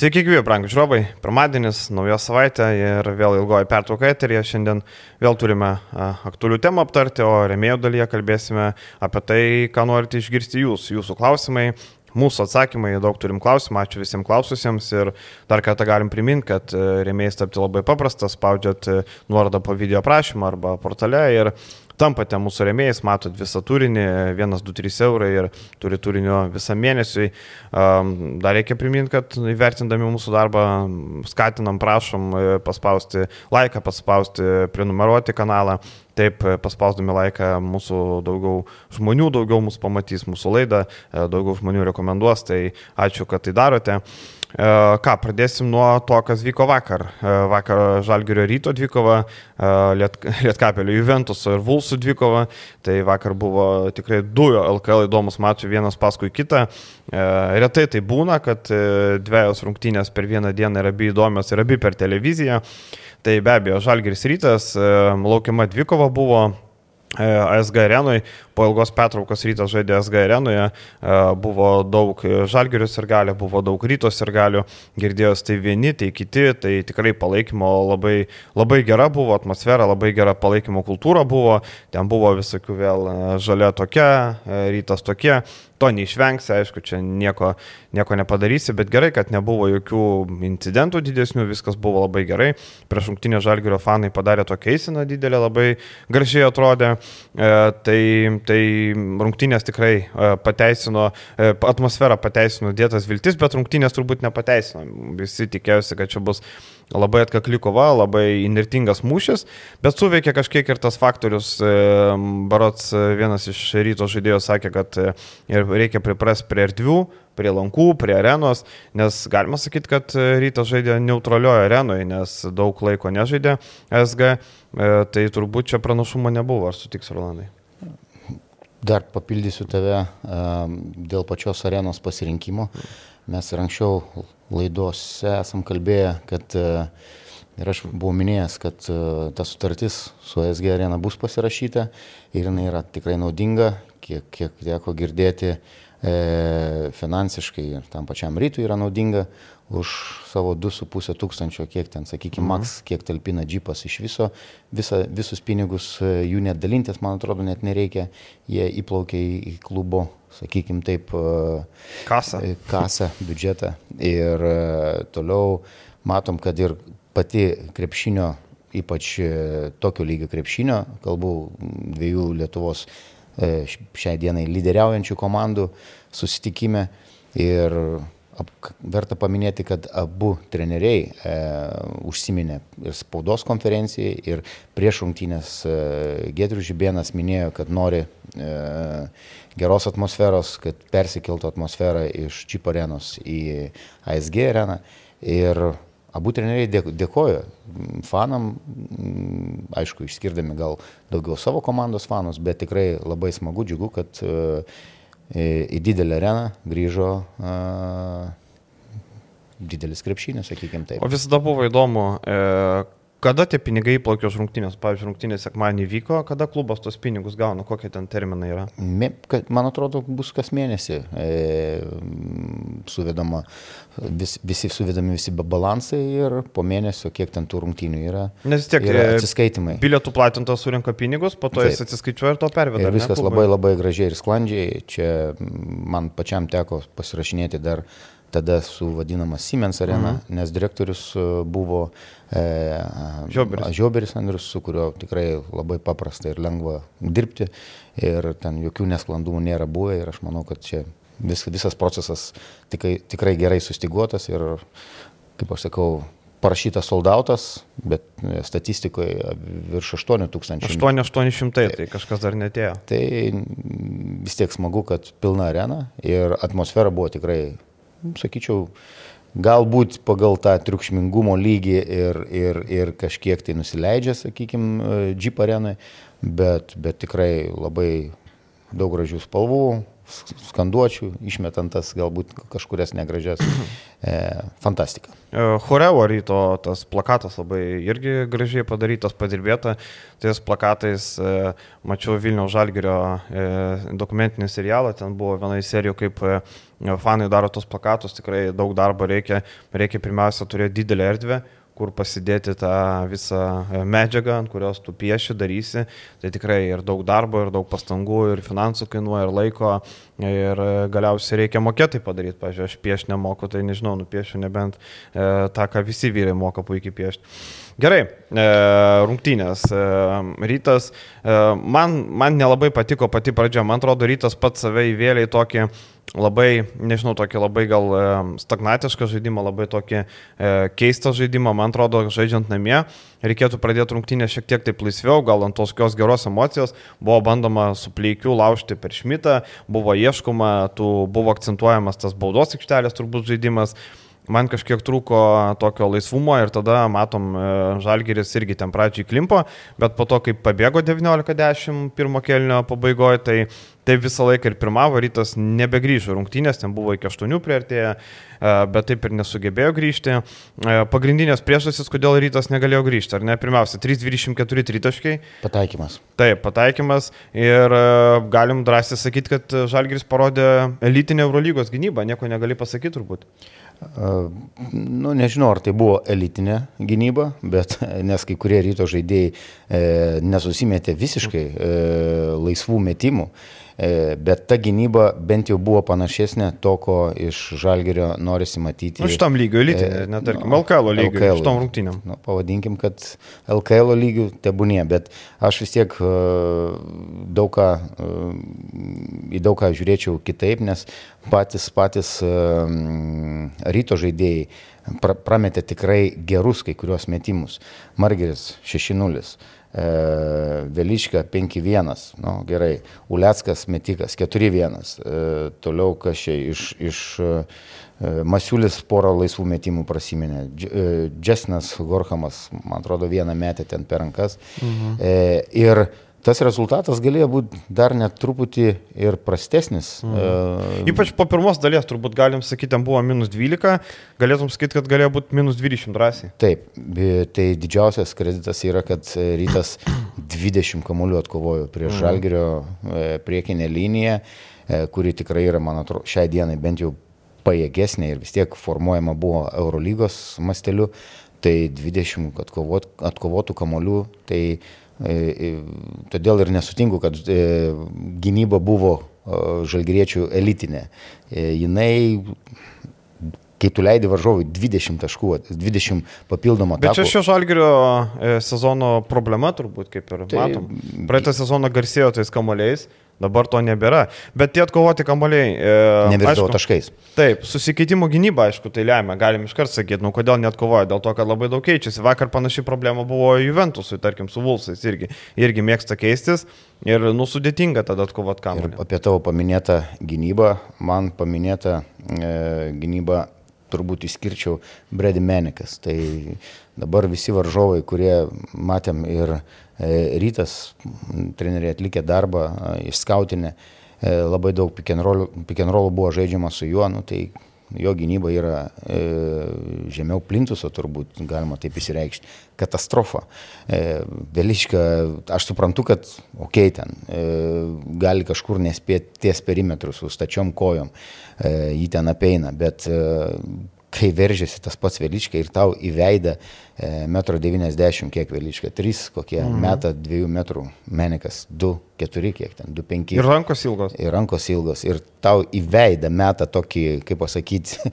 Sveiki, gyvi, brangų žiūrovai. Pirmadienis, nauja savaitė ir vėl ilgoji pertrauka eterija. Šiandien vėl turime aktualių temų aptarti, o remėjo dalyje kalbėsime apie tai, ką norite išgirsti jūs, jūsų klausimai. Mūsų atsakymai, daug turim klausimų, ačiū visiems klaususiems ir dar kartą galim priminti, kad remėjais tapti labai paprastas, spaudžiat nuorodą po video prašymą arba portale ir tampate mūsų remėjais, matot visą turinį, 1, 2, 3 eurai ir turi turinio visą mėnesį. Dar reikia priminti, kad įvertindami mūsų darbą skatinam, prašom e, paspausti laiką, paspausti, prenumeruoti kanalą. Taip, e, paspausdami laiką mūsų daugiau žmonių, daugiau mūsų pamatys mūsų laidą, e, daugiau žmonių rekomenduos, tai ačiū, kad tai darote. E, ką, pradėsim nuo to, kas vyko vakar. E, vakar Žalgirio ryto dvikova, e, Liet, Lietkapelio Juventuso ir Vulsų dvikova. Tai vakar buvo tikrai du LKL įdomus mačiai vienas paskui kitą. Retai tai būna, kad dviejos rungtynės per vieną dieną yra abi įdomios ir abi per televiziją. Tai be abejo, Žalgiris rytas, laukiama dvikova buvo. ASG arenoje, po ilgos pertraukos rytas žaidė ASG arenoje, buvo daug žalgerius ir galio, buvo daug rytos ir galio, girdėjos tai vieni, tai kiti, tai tikrai palaikymo labai, labai gera buvo, atmosfera labai gera palaikymo kultūra buvo, ten buvo visokių vėl žalia tokia, rytas tokie, to neišvengsi, aišku, čia nieko, nieko nepadarysi, bet gerai, kad nebuvo jokių incidentų didesnių, viskas buvo labai gerai. Prieš rungtinę žalgerio fanai padarė tokia eisena didelė, labai gražiai atrodė. E, tai, tai rungtinės tikrai e, pateisino, e, atmosferą pateisino dėtas viltis, bet rungtinės turbūt nepateisino. Visi tikėjosi, kad čia bus labai atkakli kova, labai inertingas mūšis, bet suveikė kažkiek ir tas faktorius, e, Barots e, vienas iš ryto žaidėjų sakė, kad e, reikia priprasti prie erdvių, prie lankų, prie arenos, nes galima sakyti, kad rytas žaidė neutralioje arenoje, nes daug laiko nežaidė SG, tai turbūt čia pranašumo nebuvo, ar sutiks Rolandai? Dar papildysiu tave dėl pačios arenos pasirinkimo. Mes ir anksčiau laidose esam kalbėję, kad e, ir aš buvau minėjęs, kad e, ta sutartis su SG arena bus pasirašyta ir jinai yra tikrai naudinga, kiek, kiek teko girdėti e, finansiškai ir tam pačiam rytui yra naudinga už savo 2,5 tūkstančio, kiek ten, sakykime, mhm. maks, kiek talpina džipas iš viso, visa, visus pinigus e, jų net dalintis, man atrodo, net nereikia, jie įplaukia į, į klubo sakykime taip, kasą. kasą, biudžetą. Ir toliau matom, kad ir pati krepšinio, ypač tokio lygio krepšinio, kalbu dviejų Lietuvos šiai dienai lyderiaujančių komandų susitikime. Ir verta paminėti, kad abu treneriai e, užsiminė ir spaudos konferencijai, ir prieš rungtynės e, Gedrius Žibėnas minėjo, kad nori e, geros atmosferos, kad persikeltų atmosfera iš Čip arenos į ASG areną. Ir abu treneriai dėkoja fanam, aišku, išskirdami gal daugiau savo komandos fanus, bet tikrai labai smagu, džiugu, kad uh, į didelę areną grįžo uh, didelis krepšinis, sakykime taip. O visada buvo įdomu, e, kada tie pinigai įplaukė už rungtynės? Pavyzdžiui, rungtynės sekmanį vyko, kada klubas tos pinigus gauna, kokie ten terminai yra? Man atrodo, bus kas mėnesį e, suvedama, vis, visi suvedami visi balansai ir po mėnesio, kiek ten tų rungtynių yra. Nes tiek yra e, atsiskaitimai. Bilietų platintas surinka pinigus, po to Taip. jis atsiskaičiuoja ir to perveda. Ir viskas ne, labai labai gražiai ir sklandžiai. Čia man pačiam teko pasirašinėti dar tada su vadinama Siemens arena, mhm. nes direktorius e, buvo e, Žioberis. Žioberis Andrius, su kuriuo tikrai labai paprasta ir lengva dirbti ir ten jokių nesklandumų nėra buvę ir aš manau, kad čia vis, visas procesas tikrai, tikrai gerai sustiguotas ir, kaip aš sakau, parašytas soldautas, bet statistikoje virš 8 tūkstančių. 8800, tai, tai kažkas dar netėjo. Tai vis tiek smagu, kad pilna arena ir atmosfera buvo tikrai sakyčiau, galbūt pagal tą triukšmingumo lygį ir, ir, ir kažkiek tai nusileidžia, sakykime, Jeep arenai, bet, bet tikrai labai daug gražių spalvų, skanduočių, išmetant tas galbūt kažkurias negražias. E, fantastika. E, Chorevo ryto tas plakatas labai irgi gražiai padarytas, padirbėta. Tais plakatais e, mačiau Vilniaus Žalgirio e, dokumentinį serialą, ten buvo viena iš serijų, kaip e, fanai daro tos plakatus, tikrai daug darbo reikia, reikia pirmiausia turėti didelę erdvę kur pasidėti tą visą medžiagą, ant kurios tu pieši, darysi. Tai tikrai ir daug darbo, ir daug pastangų, ir finansų kainuoja, ir laiko, ir galiausiai reikia mokėti padaryti. Pavyzdžiui, aš pieš nemoku, tai nežinau, nupiešiu nebent e, tą, ką visi vyrai moka puikiai piešti. Gerai, e, rungtynės. E, rytas, e, man, man nelabai patiko pati pradžia, man atrodo, rytas pats save įvėlė į tokį labai, nežinau, tokį labai gal stagnatišką žaidimą, labai tokį keistą žaidimą, man atrodo, žaidžiant namie, reikėtų pradėti rungtynę šiek tiek taip laisviau, gal ant tos kios geros emocijos, buvo bandoma su pleikiu laužti per šmitą, buvo ieškoma, tų, buvo akcentuojamas tas baudos aikštelės turbūt žaidimas man kažkiek trūko tokio laisvumo ir tada matom, e, Žalgeris irgi ten pradžiai klimpo, bet po to, kai pabėgo 19-10 pirmo kelnio pabaigoje, tai taip visą laiką ir pirmavo, rytas nebegrįžo rungtynės, ten buvo iki 8 prieartėję, e, bet taip ir nesugebėjo grįžti. E, pagrindinės priežastys, kodėl rytas negalėjo grįžti, ar ne? Pirmiausia, 3.24 tritaškai. Pataikymas. Taip, pataikymas ir galim drąsiai sakyti, kad Žalgeris parodė elitinę Eurolygos gynybą, nieko negali pasakyti turbūt. Nu, nežinau, ar tai buvo elitinė gynyba, bet nes kai kurie ryto žaidėjai e, nesusimetė visiškai e, laisvų metimų. E, bet ta gynyba bent jau buvo panašesnė to, ko iš Žalgerio norisi matyti. Nu, šitam lygio elitė, e, net tarkim, nu, LKL lygio, LKL, šitom rungtynėm. Nu, pavadinkim, kad LKL lygių tebūnie, bet aš vis tiek e, daug ką, į daug ką žiūrėčiau kitaip, nes patys, patys ryto žaidėjai prametė tikrai gerus kai kuriuos metimus. Margeris 6-0. E, Veliška 5-1, nu, gerai, Uleckas metikas 4-1, e, toliau čia iš, iš e, Masiulis porą laisvų metimų prasiminė, Džesnas Gorhamas, man atrodo, vieną metę ten per rankas. Mhm. Ir tas rezultatas galėjo būti dar net truputį ir prastesnis. Mhm. Uh, Ypač po pirmos dalies, turbūt galim sakyti, ten buvo minus 12, galėtum sakyti, kad galėjo būti minus 20 drąsiai. Taip, tai didžiausias kreditas yra, kad rytas 20 kamuolių atkovojo prieš mhm. Žalgerio e, priekinę liniją, e, kuri tikrai yra, man atrodo, šiai dienai bent jau pajėgesnė ir vis tiek formuojama buvo Eurolygos masteliu. Tai 20 atkovot, atkovotų kamolių, tai E, e, todėl ir nesutinku, kad e, gynyba buvo žalgriečių elitinė. Jinai kai tu leidi varžovui 20 taškų, 20 papildomą taškų. Bet čia šio žalgerio sezono problema turbūt, kaip ir tai, matom. Praeitą sezoną garsėjo tais kamoliais, Dabar to nebėra. Bet tie atkovoti kamoliai. E, Nevirdavo taškais. Taip, susikeitimo gynyba, aišku, tai lemia. Galim iškart sakyti, nu kodėl net kovoja. Dėl to, kad labai daug keičiasi. Vakar panaši problema buvo Juventusui, tarkim, su Vulsais irgi. Irgi mėgsta keistis ir nusudėtinga tada atkovoti kamuolį. Ir apie tavo paminėtą gynybą, man paminėta e, gynyba turbūt išskirčiau Brady Menikas. Tai dabar visi varžovai, kurie matėm ir rytas, treneriai atlikė darbą, išskautinę, e, labai daug rollų buvo žaidžiama su juo, nu, tai jo gynyba yra e, žemiau plintuso, turbūt galima taip įsireikšti. Katastrofa. E, Veliška, aš suprantu, kad, okei, okay, ten e, gali kažkur nespėti ties perimetrus su stačiom kojom, e, jį ten apeina, bet e, kai veržėsi tas pats Velička ir tau į veidą e, 1,90 m kiek Velička, 3 kokie mhm. metą 2 metrų, menikas 2, 4 kiek ten, 2, 5. Ir rankos ilgos. Ir rankos ilgos. Ir tau į veidą metą tokį, kaip pasakyti,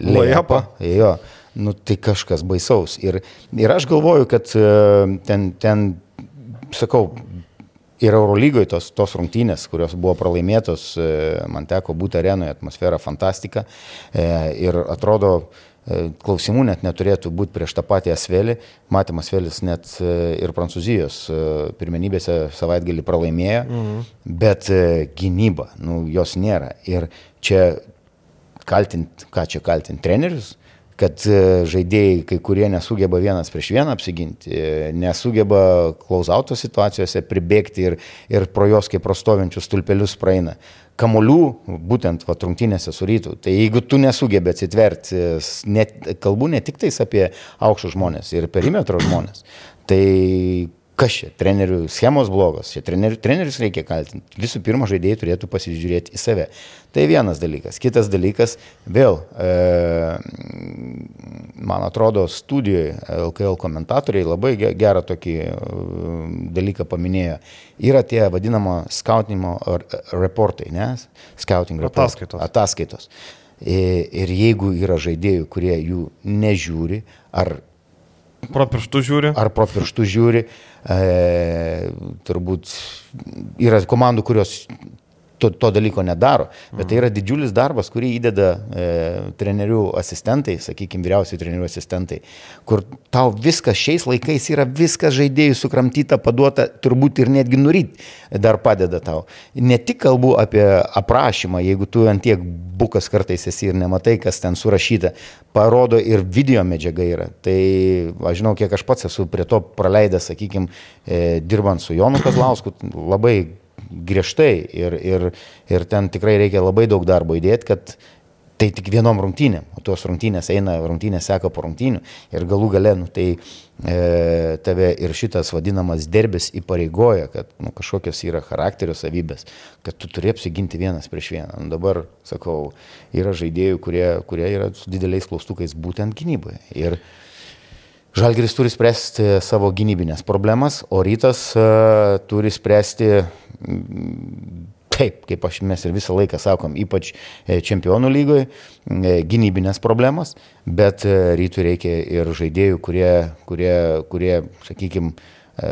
lejapą. Jo, nu tai kažkas baisaus. Ir, ir aš galvoju, kad e, ten, ten, sakau, ir Eurolygoje tos, tos rungtynės, kurios buvo pralaimėtos, e, man teko būti arenoje, atmosfera fantastika e, ir atrodo, e, klausimų net neturėtų būti prieš tą patį Asvelį. Matymas Asvelis net ir Prancūzijos pirmenybėse savaitgalį pralaimėjo, mhm. bet gynyba, nu, jos nėra. Ir čia kaltint, ką čia kaltint, trenerius, kad e, žaidėjai kai kurie nesugeba vienas prieš vieną apsiginti, e, nesugeba klausauto situacijose pribėgti ir, ir pro jos kaip prostovinčius stulpelius praeina. Kamolių, būtent va, rungtynėse su rytu. Tai jeigu tu nesugebė atsitverti, net, kalbu ne tik tais apie aukštus žmonės ir perimetro žmonės, tai kas čia, trenerių schemos blogos, čia trenerių, trenerius reikia kaltinti. Visų pirma, žaidėjai turėtų pasižiūrėti į save. Tai vienas dalykas. Kitas dalykas, vėl, e, man atrodo, studijoje LKL komentatoriai labai gerą tokį e, dalyką paminėjo. Yra tie vadinamo skautinimo reportai, ne? Scouting reportai. Ataskaitos. Ataskaitos. Ir jeigu yra žaidėjų, kurie jų nežiūri, ar Pro pirštų žiūri. Ar pro pirštų žiūri. E, turbūt yra komandų, kurios to, to dalyko nedaro. Bet tai yra didžiulis darbas, kurį įdeda e, trenerių asistentai, sakykime, vyriausiai trenerių asistentai, kur tau viskas šiais laikais yra viskas žaidėjų sukramtyta, paduota, turbūt ir netgi nuryt dar padeda tau. Ne tik kalbu apie aprašymą, jeigu tu ant tiek bukas kartais esi ir nematai, kas ten surašyta, parodo ir video medžiaga yra. Tai aš žinau, kiek aš pats esu prie to praleidęs, sakykime, dirbant su Jonu Kazlausku, labai griežtai ir, ir, ir ten tikrai reikia labai daug darbo įdėti, kad tai tik vienom rungtynėm, o tos rungtynės eina, rungtynės seka po rungtynių ir galų gale, nu, tai e, tave ir šitas vadinamas derbis įpareigoja, kad nu, kažkokios yra charakterio savybės, kad tu turi apsiginti vienas prieš vieną. Nu, dabar, sakau, yra žaidėjų, kurie, kurie yra su dideliais klaustukais būtent gynyboje. Ir, Žalgiris turi spręsti savo gynybinės problemas, o rytas uh, turi spręsti taip, kaip aš mes ir visą laiką sakom, ypač e, čempionų lygoje, gynybinės problemas, bet e, rytui reikia ir žaidėjų, kurie, kurie, kurie sakykime,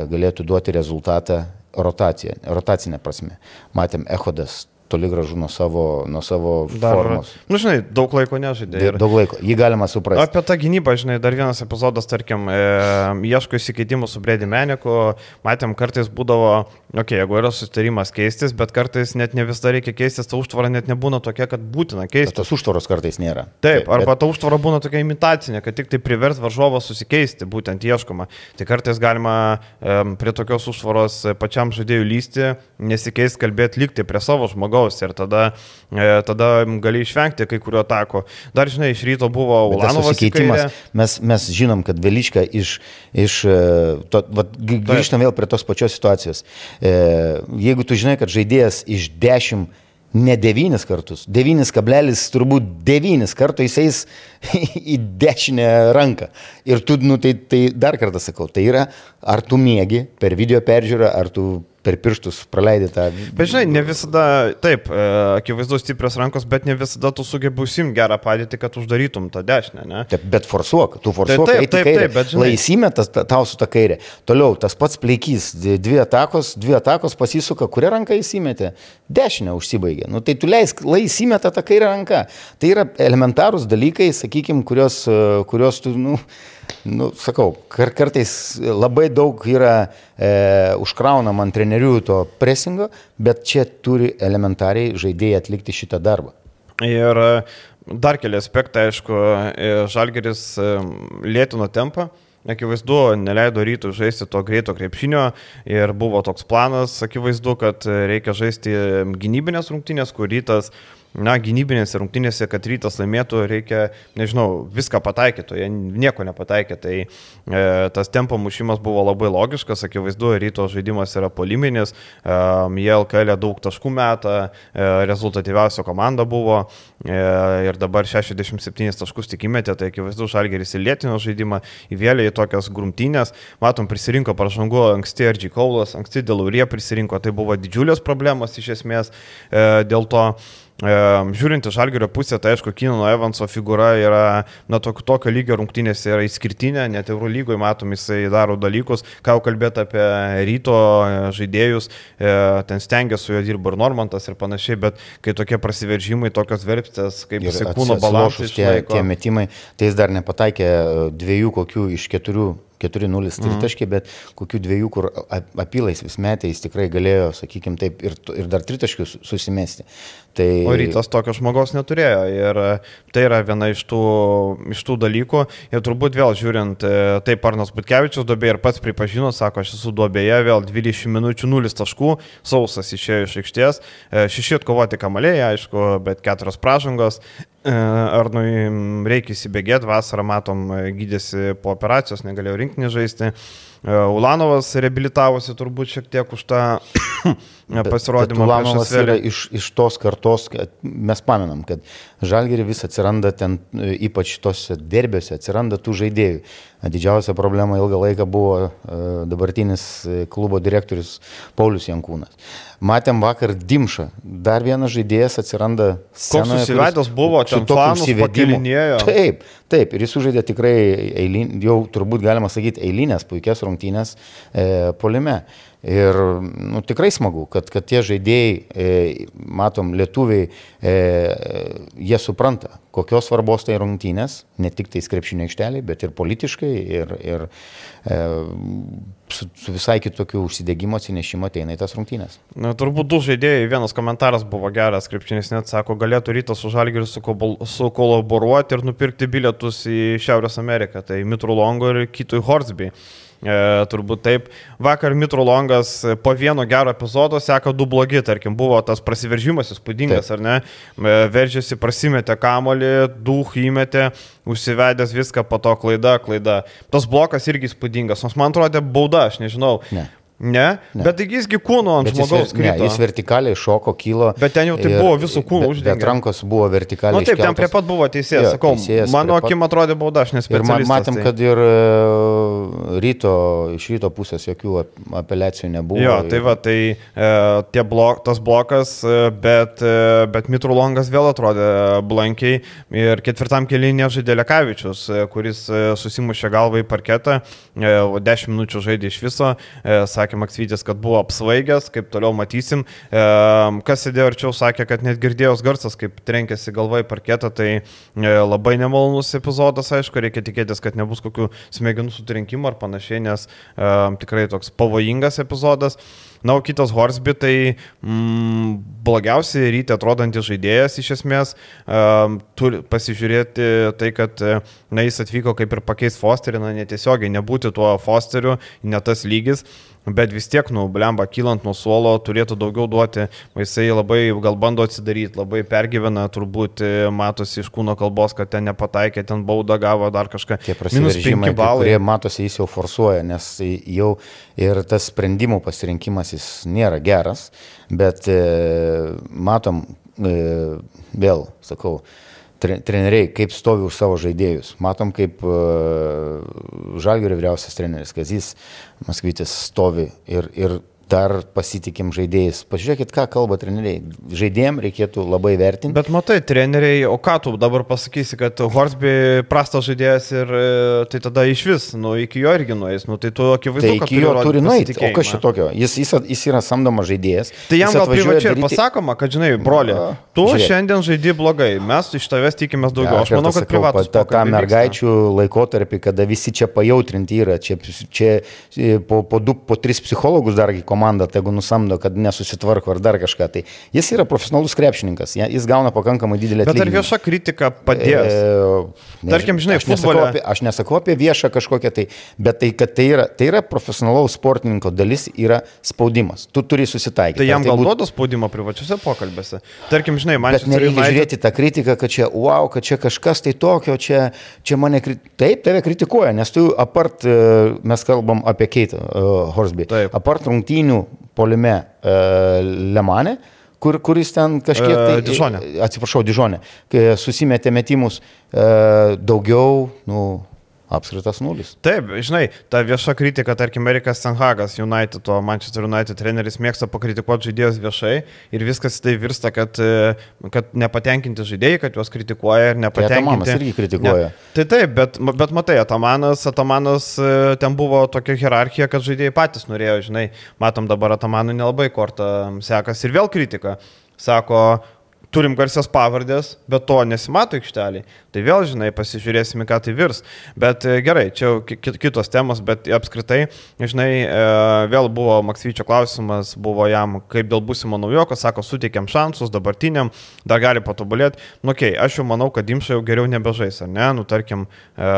galėtų duoti rezultatą rotaciją, rotacinę prasme. Matėm, Ehodas toli gražu nuo savo, nuo savo dar, formos. Na, nu, žinai, daug laiko nežaidė. Ir... Daug laiko, jį galima suprasti. Apie tą gynybą, žinai, dar vienas epizodas, tarkim, e, ieško įsikeitimų su Bredi Meniku, matėm, kartais būdavo, okei, okay, jeigu yra susitarimas keistis, bet kartais net ne visada reikia keistis, ta užtvara net nebūna tokia, kad būtina keistis. Bet tos užtvaros kartais nėra. Taip, Taip arba bet... ta užtvara būna tokia imitacinė, kad tik tai privers varžovą susikeisti, būtent ieškoma. Tai kartais galima e, prie tokios užtvaros pačiam žaidėjui lysti, nesikeisti, kalbėti, likti prie savo žmogaus žmogaus ir tada, e, tada gali išvengti kai kurio atako. Dar žinai, iš ryto buvo Ulanovas keitimas. Mes, mes žinom, kad Veliška iš, iš e, to, va, grįžtam vėl prie tos pačios situacijos. E, jeigu tu žinai, kad žaidėjas iš dešimt ne devynis kartus, devynis kablelis turbūt devynis kartų jis eis į dešinę ranką. Ir tu, nu, tai, tai dar kartą sakau, tai yra, ar tu mėgi per video peržiūrą, ar tu per pirštus praleidai tą. Bet žinai, ne visada, taip, e, akivaizdu stiprios rankos, bet ne visada tu sugebi užsim gerą padėtį, kad uždarytum tą dešinę, ne? Taip, bet forsuok, tu forsuok, taip, taip, taip, taip, bet žinai. Laisime tas tau su ta kairė. Toliau, tas pats pleikys, dvi atakos, dvi atakos pasisuka, kurią ranką įsimetė? Dešinę užsibaigė. Nu, tai tu leisk, laisime tą kairę ranką. Tai yra elementarūs dalykai, sakykime, kurios, e, kurios tu, nu, nu, sakau, kar kartais labai daug yra e, užkraunama ant trenerių to presingo, bet čia turi elementariai žaidėjai atlikti šitą darbą. Ir e, dar keli aspektai, aišku, e, Žalgeris e, lėtino tempą. Akivaizdu, neleido rytų žaisti to greito krepšinio ir buvo toks planas, akivaizdu, kad reikia žaisti gynybinės rungtynės, kur rytas na, gynybinėse rungtynėse, kad rytas laimėtų, reikia, nežinau, viską pataikyti, jie nieko nepataikė. Tai e, tas tempo mušimas buvo labai logiškas, akivaizdu, ryto žaidimas yra poliminis, e, jie LKL daug taškų metą, e, rezultatyviausia komanda buvo e, ir dabar 67 taškus tik įmetė, tai akivaizdu, Žalgeris įlėtino žaidimą, įvėlė į tokias grumtynės, matom, prisirinko pražangų anksti Erdžiai Kaulas, anksti Delurė prisirinko, tai buvo didžiulės problemos iš esmės e, dėl to. E, žiūrint iš Algerio pusę, tai aišku, Kino Evanso figūra yra, na, tokio, tokio lygio rungtynėse yra išskirtinė, net Euro lygoje matom, jisai daro dalykus, ką jau kalbėti apie ryto e, žaidėjus, e, ten stengiasi su juo dirba ir Normantas ir panašiai, bet kai tokie prasiveržimai, tokios verpstės, kaip jisai kūno balansas. Tie, tie metimai, tai jis dar nepataikė dviejų kokių iš keturių 4-0 tritaškiai, mhm. bet kokių dviejų, kur apylais vis metai jis tikrai galėjo, sakykime, taip ir, ir dar tritaškius susimesti. Tai... O rytas tokio žmogaus neturėjo ir e, tai yra viena iš tų, iš tų dalykų. Ir turbūt vėl žiūrint, e, taip Arnas Butkevičius duobė ir pats pripažino, sako, aš esu duobėje, vėl 20 minučių 0 taškų, sausas išėjo iš aikštės, e, šeši atkovoti kamaliai, aišku, bet keturios pražangos. Arnui reikia įsibėgėti, vasarą matom, gydėsi po operacijos, negalėjo rinkinį žaisti. Ulanovas reabilitavosi turbūt šiek tiek už tą pasirodymą. Ulanovas yra iš, iš tos kartos, mes pamenam, kad Žalgiri vis atsiranda ten, ypač tose derbiuose, atsiranda tų žaidėjų. Didžiausia problema ilgą laiką buvo e, dabartinis e, klubo direktorius Paulius Jankūnas. Matėm vakar Dimšą, dar vienas žaidėjas atsiranda. Koks susivedęs buvo, su tokiu įsivedimu. Taip, taip, ir jis sužaidė tikrai, eilin, jau turbūt galima sakyti, eilinės puikias rungtynės e, polime. Ir nu, tikrai smagu, kad, kad tie žaidėjai, e, matom, lietuviai, e, jie supranta, kokios svarbos tai rungtynės, ne tik tai skrepšinio aikšteliai, bet ir politiškai, ir, ir e, su, su visai kitokiu užsidėgymo atsinešimo ateina į tas rungtynės. Na, turbūt du žaidėjai, vienas komentaras buvo geras, skrepšinis net sako, galėtų rytas su Žalgiriu sukolaboruoti ir nupirkti bilietus į Šiaurės Ameriką, tai Mitru Longo ir Kitui Horsby. E, turbūt taip. Vakar Mitro Longas po vieno gero epizodo seka du blogi, tarkim, buvo tas prasiveržimas įspūdingas, taip. ar ne? E, veržėsi, prasimetė kamolį, duh įmetė, užsivedęs viską, po to klaida, klaida. Tas blokas irgi įspūdingas, nors man atrodė bauda, aš nežinau. Ne. Ne, ne. bet taigi jisgi kūno ant bet žmogaus krito. Ne, jis vertikaliai šoko, kilo. Bet ten jau tai ir, buvo visų kūnų uždengta. Bet rankos buvo vertikaliai. Na nu, taip, iškeltos. ten prie pat buvo teisėjas, jo, sakau, teisėjas mano akim atrodė bauda, aš nespėjau. Ir matėm, tai. kad ir e, ryto, iš ryto pusės jokių apeliacijų nebuvo. Jo, tai va, tai e, blok, tas blokas, e, bet, e, bet Mitrulongas vėl atrodė blankiai ir ketvirtam kelyje žaidė Lekavičius, kuris susimušė galvą į parketą, e, 10 minučių žaidė iš viso, e, sakė, sakė Maksvytis, kad buvo apsvaigęs, kaip toliau matysim. Kas sėdėjo arčiau, sakė, kad net girdėjos garsas, kaip trenkėsi galvai parketą, tai e, labai nemalonus epizodas, aišku, reikia tikėtis, kad nebus kokių smegenų sutrenkimų ar panašiai, nes tikrai toks pavojingas epizodas. Na, o kitas Horsby, tai mm, blogiausiai ryte atrodantis žaidėjas iš esmės, um, turi pasižiūrėti tai, kad na, jis atvyko kaip ir pakeis Fosterį, na, netiesiogiai nebūti tuo Fosteriu, ne tas lygis bet vis tiek, nu, blemba, kylant nuo suolo, turėtų daugiau duoti. Jisai labai gal bando atsidaryti, labai pergyvena, turbūt e, matosi iš kūno kalbos, kad ten nepataikė, ten baudą gavo dar kažką. Tie prasiveržimai, kurie matosi, jis jau forsuoja, nes jau ir tas sprendimų pasirinkimas jis nėra geras, bet e, matom, e, vėl sakau, treneriai, kaip stovi už savo žaidėjus. Matom, kaip uh, Žalgirio vyriausias treneris Kazys Maskvytis stovi ir, ir dar pasitikim žaidėjais. Pažiūrėkit, ką kalba treneriai. Žaidėjim reikėtų labai vertinti. Bet matai, treneriai, o ką tu dabar pasakysi, kad Horsby prastas žaidėjas ir e, tai tada iš vis, nu, iki jo irgi nueis, nu, tai tu akivaizdu, tai iki jo turi nueiti. O kas šitokio? Jis, jis, jis yra samdomas žaidėjas. Tai jam gal privačiai daryti... pasakoma, kad, žinai, broli, tu Žiūrėk. šiandien žaidži blogai, mes iš tavęs tikimės daugiau. Ja, aš manau, kad privatus. Ta, ta mergaičių laikotarpį, kada visi čia pajautrinti yra, čia, čia po, po du, po tris psichologus dargi komanda tegu nusamdo, kad nesusitvarko ar dar kažką. Tai jis yra profesionalus krepšininkas, jis gauna pakankamai didelį atlyginimą. Bet ar vieša kritika padės? E, ne, Tarkim, žinai, aš nesakau, apie, aš nesakau apie viešą kažkokią tai, bet tai, kad tai yra, tai yra profesionalaus sportininko dalis, yra spaudimas. Tu turi susitaikyti. Tai jam tai gal būt... duoda spaudimą privačiuose pokalbėse. Tarkim, žinai, man bet nereikia United... žiūrėti tą kritiką, kad čia, wow, kad čia kažkas tai tokio, čia, čia mane, taip, tave kritikuoja, nes tu apart, e, mes kalbam apie Keitą uh, Horsby, taip. apart rungtynių rungtynių polime e, Lemane, kur, kuris ten kažkiek e, tai... Dižonė. Atsiprašau, Dižonė. Susimetė metimus e, daugiau, nu, apskritas nulis. Taip, žinai, ta vieša kritika, tarkim, Erikas Sanhagas, United, to Manchester United treneris mėgsta pakritikuoti žaidėjus viešai ir viskas tai virsta, kad, e, kad nepatenkinti žaidėjai, kad juos kritikuoja ir nepatenkinti. Tai Atamanas irgi kritikuoja. Ne. Tai taip, bet, bet matai, Atamanas, Atamanas e, ten buvo tokia hierarchija, kad žaidėjai patys norėjo, žinai, matom dabar Atamanui nelabai kortą sekas ir vėl kritika. Sako, turim garsias pavardės, bet to nesimato aikšteliai. Tai vėl, žinai, pasižiūrėsime, ką tai virs. Bet e, gerai, čia kitos temos, bet apskritai, žinai, e, vėl buvo Maksvyčio klausimas, buvo jam, kaip dėl būsimo naujoko, sako, suteikiam šansus dabartiniam, dar gali patobulėti. Nu, okei, okay, aš jau manau, kad Dimša jau geriau nebežais, ar ne? Nu, tarkim, e,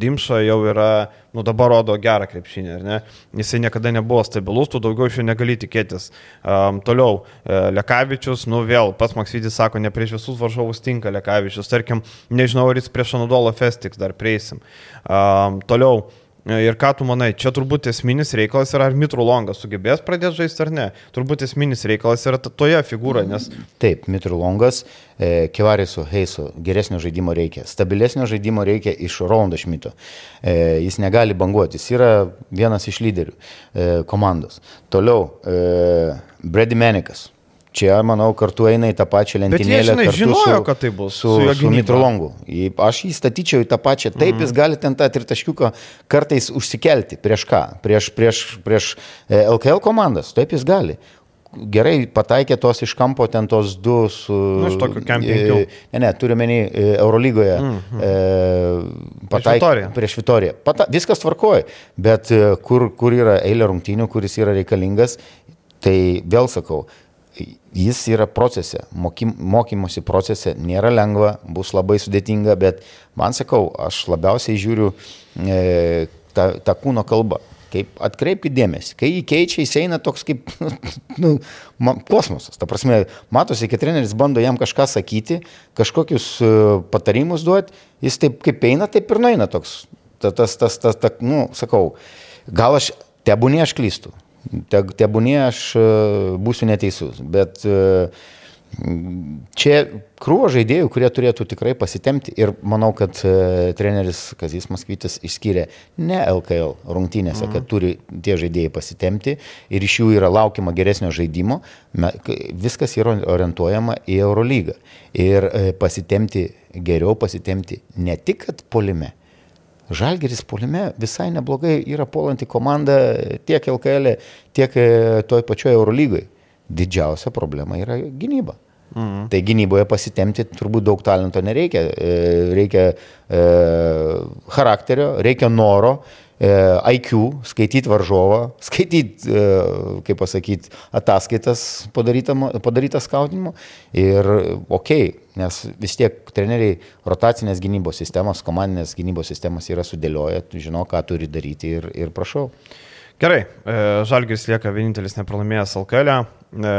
Dimša jau yra nu dabar rodo gerą krepšinį, ar ne? Jisai niekada nebuvo stabilus, tu daugiau iš jo negali tikėtis. Um, toliau, e, Lekavičius, nu vėl, pats Maksvidis sako, ne prieš visus varžovus tinka Lekavičius, tarkim, nežinau, ar jis prieš Anadolo Festiks dar prieisim. Um, toliau, Ir ką tu manai, čia turbūt esminis reikalas yra, ar Mitru Longas sugebės pradėti žaisti ar ne. Turbūt esminis reikalas yra toje figūroje, nes... Taip, Mitru Longas, e, Kivarisu, Heisu, geresnio žaidimo reikia, stabilesnio žaidimo reikia iš Rolando Šmito. E, jis negali banguoti, jis yra vienas iš lyderių e, komandos. Toliau, e, Brady Menikas čia, manau, kartu eina į tą pačią lentynėlę. Bet jie, žinai, žinojo, su, kad tai bus. Su, su, su Mitrolongu. Aš jį statyčiau į tą pačią. Taip, mm. jis gali ten tą tritaškiuką kartais užsikelti. Prieš ką? Prieš, prieš, prieš LKL e, komandas. Taip jis gali gerai pataikė tos iš kampo, ten tos du su... Nu, iš tokio kempingių. E, ne, ne, turiu menį e, Eurolygoje. Mm -hmm. e, pataikė, prieš Vitoriją. Prieš Vitoriją. Pata, viskas tvarkoja, bet kur, kur yra eilė rungtynių, kuris yra reikalingas, tai vėl sakau, jis yra procese, mokym, mokymosi procese, nėra lengva, bus labai sudėtinga, bet man sakau, aš labiausiai žiūriu e, tą, tą kūno kalbą. Kaip atkreipkite dėmesį, kai jį keičia, jis eina toks kaip nu, man, kosmosas. Ta prasme, matosi, kad treneris bando jam kažką sakyti, kažkokius uh, patarimus duoti, jis taip kaip eina, taip ir nueina toks. Tas, tas, tas, tas, ta, nu, sakau, gal aš, tebūnė aš klystu, te, tebūnė aš e, būsiu neteisus, bet e, čia krūvo žaidėjų, kurie turėtų tikrai pasitemti ir manau, kad e, treneris Kazis Maskvytis išskyrė ne LKL rungtynėse, kad turi tie žaidėjai pasitemti ir iš jų yra laukiama geresnio žaidimo, viskas yra orientuojama į Eurolygą. Ir pasitemti geriau, pasitemti ne tik polime, Žalgeris polime visai neblogai yra polanti komanda tiek LKL, e, tiek toj pačioj Eurolygai. Didžiausia problema yra gynyba. Mhm. Tai gynyboje pasitemti turbūt daug talento nereikia. E, reikia e, charakterio, reikia noro, e, IQ, skaityti varžovą, skaityti, e, kaip pasakyti, ataskaitas padarytas skautinimu. Ir okei, okay, nes vis tiek treneriai rotacinės gynybos sistemos, komandinės gynybos sistemos yra sudėlioję, žino, ką turi daryti ir, ir prašau. Gerai, e, Žalgis lieka vienintelis nepralaimėjęs LKL. E,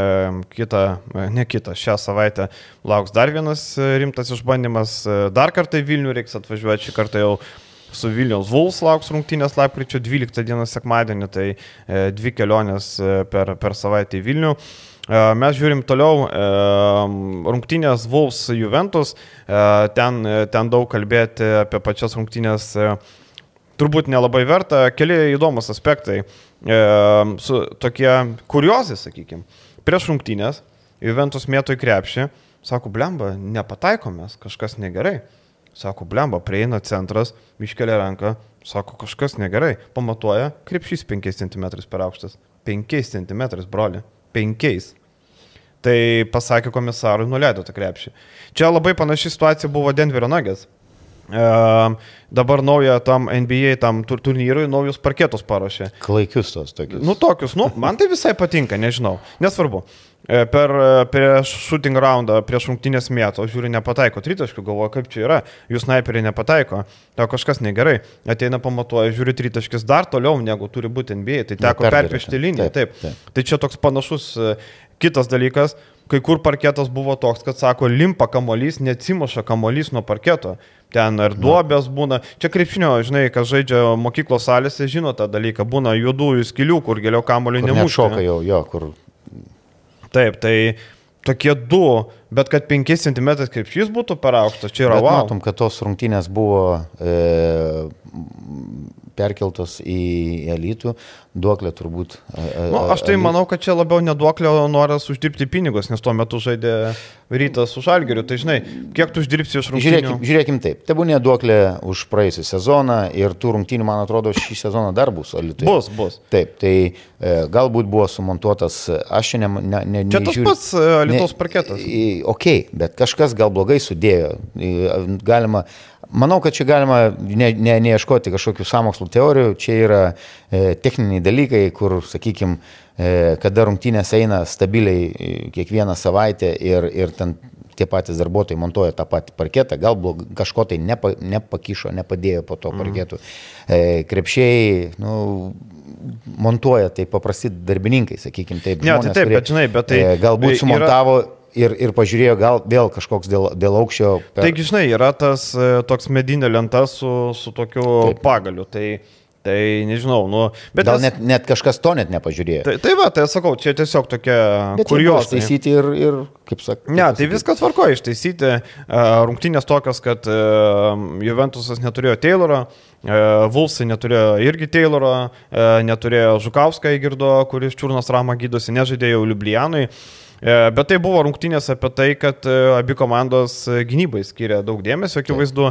kita, e, ne kita, šią savaitę lauks dar vienas rimtas išbandymas. Dar kartą į Vilnių reiks atvažiuoti, šį kartą jau su Vilniaus Vuls lauks rungtynės lapkričio 12 dieną sekmadienį, tai dvi kelionės per, per savaitę į Vilnių. Mes žiūrim toliau rungtynės Vuls Juventus, ten, ten daug kalbėti apie pačias rungtynės turbūt nelabai verta, keli įdomus aspektai, su tokie kuriozai, sakykime. Prieš rungtynės Juventus mėto į krepšį, sako, blemba, nepataikomės, kažkas negerai. Sako, blemba, prieina centras, iškelia ranką, sako, kažkas negerai. Pamatuoja, krepšys 5 cm per aukštas. 5 cm, broli penkiais. Tai pasakė komisarui, nuleido tą krepšį. Čia labai panaši situacija buvo Denverio nagės. E, dabar naują tam NBA, tam turnyrui, naujus parketus paruošė. Klaikius tos tokius. Nu, tokius, nu, man tai visai patinka, nežinau, nesvarbu. E, per e, prieš shooting roundą, prieš rungtynės mėto, žiūri, nepataiko tritaškių, galvoja, kaip čia yra, jų snaiperiai nepataiko, tau kažkas negerai, ateina pamatuoja, žiūri tritaškis dar toliau negu turi būti NBA, tai teko perpešti liniją, taip, taip. taip. Tai čia toks panašus kitas dalykas, kai kur parketas buvo toks, kad sako, limpa kamolys, neatsimuša kamolys nuo parketo. Ten ar duobės būna. Čia krepšinio, žinai, kas žaidžia mokyklos salėse, žino tą dalyką. Būna juodųjų skilių, kur giliau kamolių nemuša. Šoka jau, jo, kur Taip, tai tokie du, bet kad 5 cm krepšys būtų per aukštas, čia yra wow. Matom, kad tos rungtynės buvo e, perkeltos į elitų, duoklė turbūt. Nu, aš tai manau, kad čia labiau neduoklė, o noras uždirbti pinigus, nes tuo metu žaidė rytas su žalgeriu. Tai žinai, kiek tu uždirbsi iš rungtynių? Žiūrėkim, žiūrėkim taip, te būnė duoklė už praėjusią sezoną ir tų rungtynių, man atrodo, šį sezoną dar bus Alituje. Bus, bus. Taip, tai e, galbūt buvo sumontuotas, aš čia ne... ne, ne čia tas pats e, Lietuvos parketas. Ok, bet kažkas gal blogai sudėjo. Galima Manau, kad čia galima ne, ne, neieškoti kažkokių samokslų teorijų, čia yra e, techniniai dalykai, kur, sakykime, kada rungtynės eina stabiliai e, kiekvieną savaitę ir, ir ten tie patys darbuotojai montuoja tą patį parketą, galbūt kažko tai nepa, nepakišo, nepadėjo po to mhm. parketų. E, krepšiai, nu, montuoja tai paprasti darbininkai, sakykime, taip. Ne, tai žmonės, tai taip, kurie, bet žinai, bet tai... E, galbūt sumontavo yra ir, ir pažiūrėjo, gal vėl kažkoks dėl, dėl aukščio. Per... Taigi, žinai, yra tas toks medinė lenta su, su tokiu Taip. pagaliu. Tai Tai nežinau, nu, bet... Gal net, net kažkas to net nepažiūrėjo. Tai, tai va, tai sakau, čia tiesiog tokia kurios. Taisyti ir, ir kaip sakau. Ne, tai viskas tvarko ištaisyti. Rungtynės tokios, kad Juventusas neturėjo Tayloro, Vulsai neturėjo irgi Tayloro, neturėjo Žukauską įgirdo, kuris čiurnas ramą gydosi, nežaidėjo Liublianui. E, bet tai buvo rungtynės apie tai, kad e, abi komandos e, gynybai skiria daug dėmesio, akivaizdu.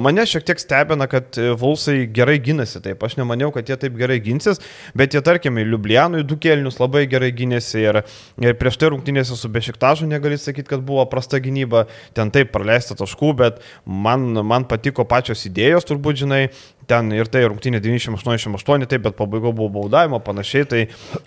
Mane šiek tiek stebina, kad Vulsai gerai gynasi, taip aš nemaniau, kad jie taip gerai ginsis, bet jie, tarkime, Liublianui du kelnius labai gerai gynėsi ir, ir prieš tai rungtynėse su Bešiktažu negali sakyti, kad buvo prasta gynyba, ten taip praleista taškų, bet man, man patiko pačios idėjos, turbūt žinai, ten ir tai rungtynė 988, taip, bet pabaigo buvo baudavimo, panašiai, tai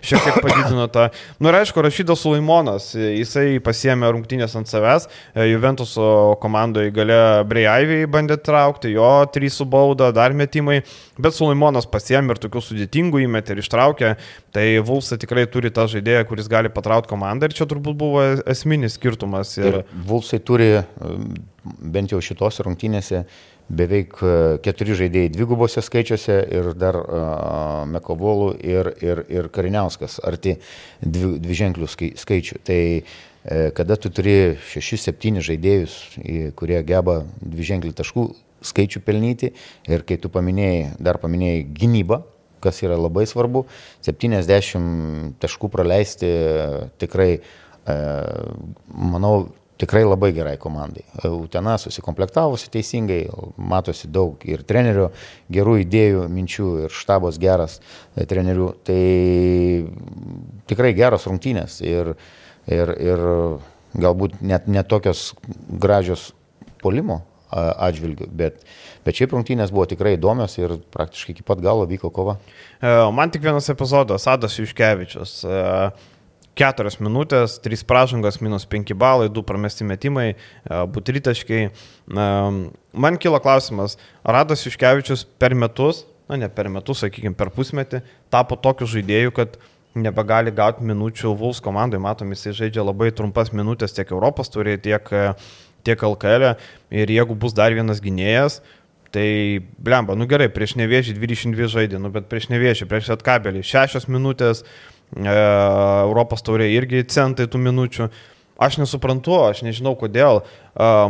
šiek tiek padidino tą. Na nu, ir aišku, Rašydas Sulaimonas, jisai pasiemė rungtynės ant savęs, Juventuso komandoje gale Breiaivį bandė traukti, jo trys su bauda, dar metimai, bet Sulaimonas pasiemė ir tokių sudėtingų įmetė ir ištraukė, tai Vulsai tikrai turi tą žaidėją, kuris gali patraukti komandą ir čia turbūt buvo esminis skirtumas. Ir, ir Vulsai turi bent jau šitos rungtynėse beveik e, keturi žaidėjai dvigubose skaičiuose ir dar uh, Mekovolų ir, ir, ir Kariniauskas arti dvi, dviženklių skaičių. Tai uh, kada tu turi šešis, septynis žaidėjus, kurie geba dviženklį taškų skaičių pelnyti ir kai tu paminėjai, dar paminėjai gynybą, kas yra labai svarbu, 70 taškų praleisti tikrai, manau, tikrai labai gerai komandai. Utena susikomplektavusi teisingai, matosi daug ir trenerių gerų idėjų, minčių ir štabas geras e, trenerių. Tai tikrai geros rungtynės ir, ir, ir galbūt net netokios gražios polimo atžvilgių, bet, bet šiaip rungtynės buvo tikrai įdomios ir praktiškai iki pat galo vyko kova. E, man tik vienas epizodas, Adas Juškevičius. Uh keturios minutės, trys pražangos, minus penki balai, du pramesti metimai, e, butritaškai. Man kilo klausimas, Radas Iškevičius per metus, na ne per metus, sakykime, per pusmetį, tapo tokiu žaidėju, kad nebegali gauti minučių Vuls komandai. Matom, jisai žaidžia labai trumpas minutės tiek Europos turė, tiek, e, tiek LKL. E. Ir jeigu bus dar vienas gynėjas, Tai, blemba, nu gerai, prieš nevėžį 22 žaidė, nu bet prieš nevėžį, prieš atkabelį 6 minutės, E, Europos taurė irgi centai tų minučių. Aš nesuprantu, aš nežinau kodėl.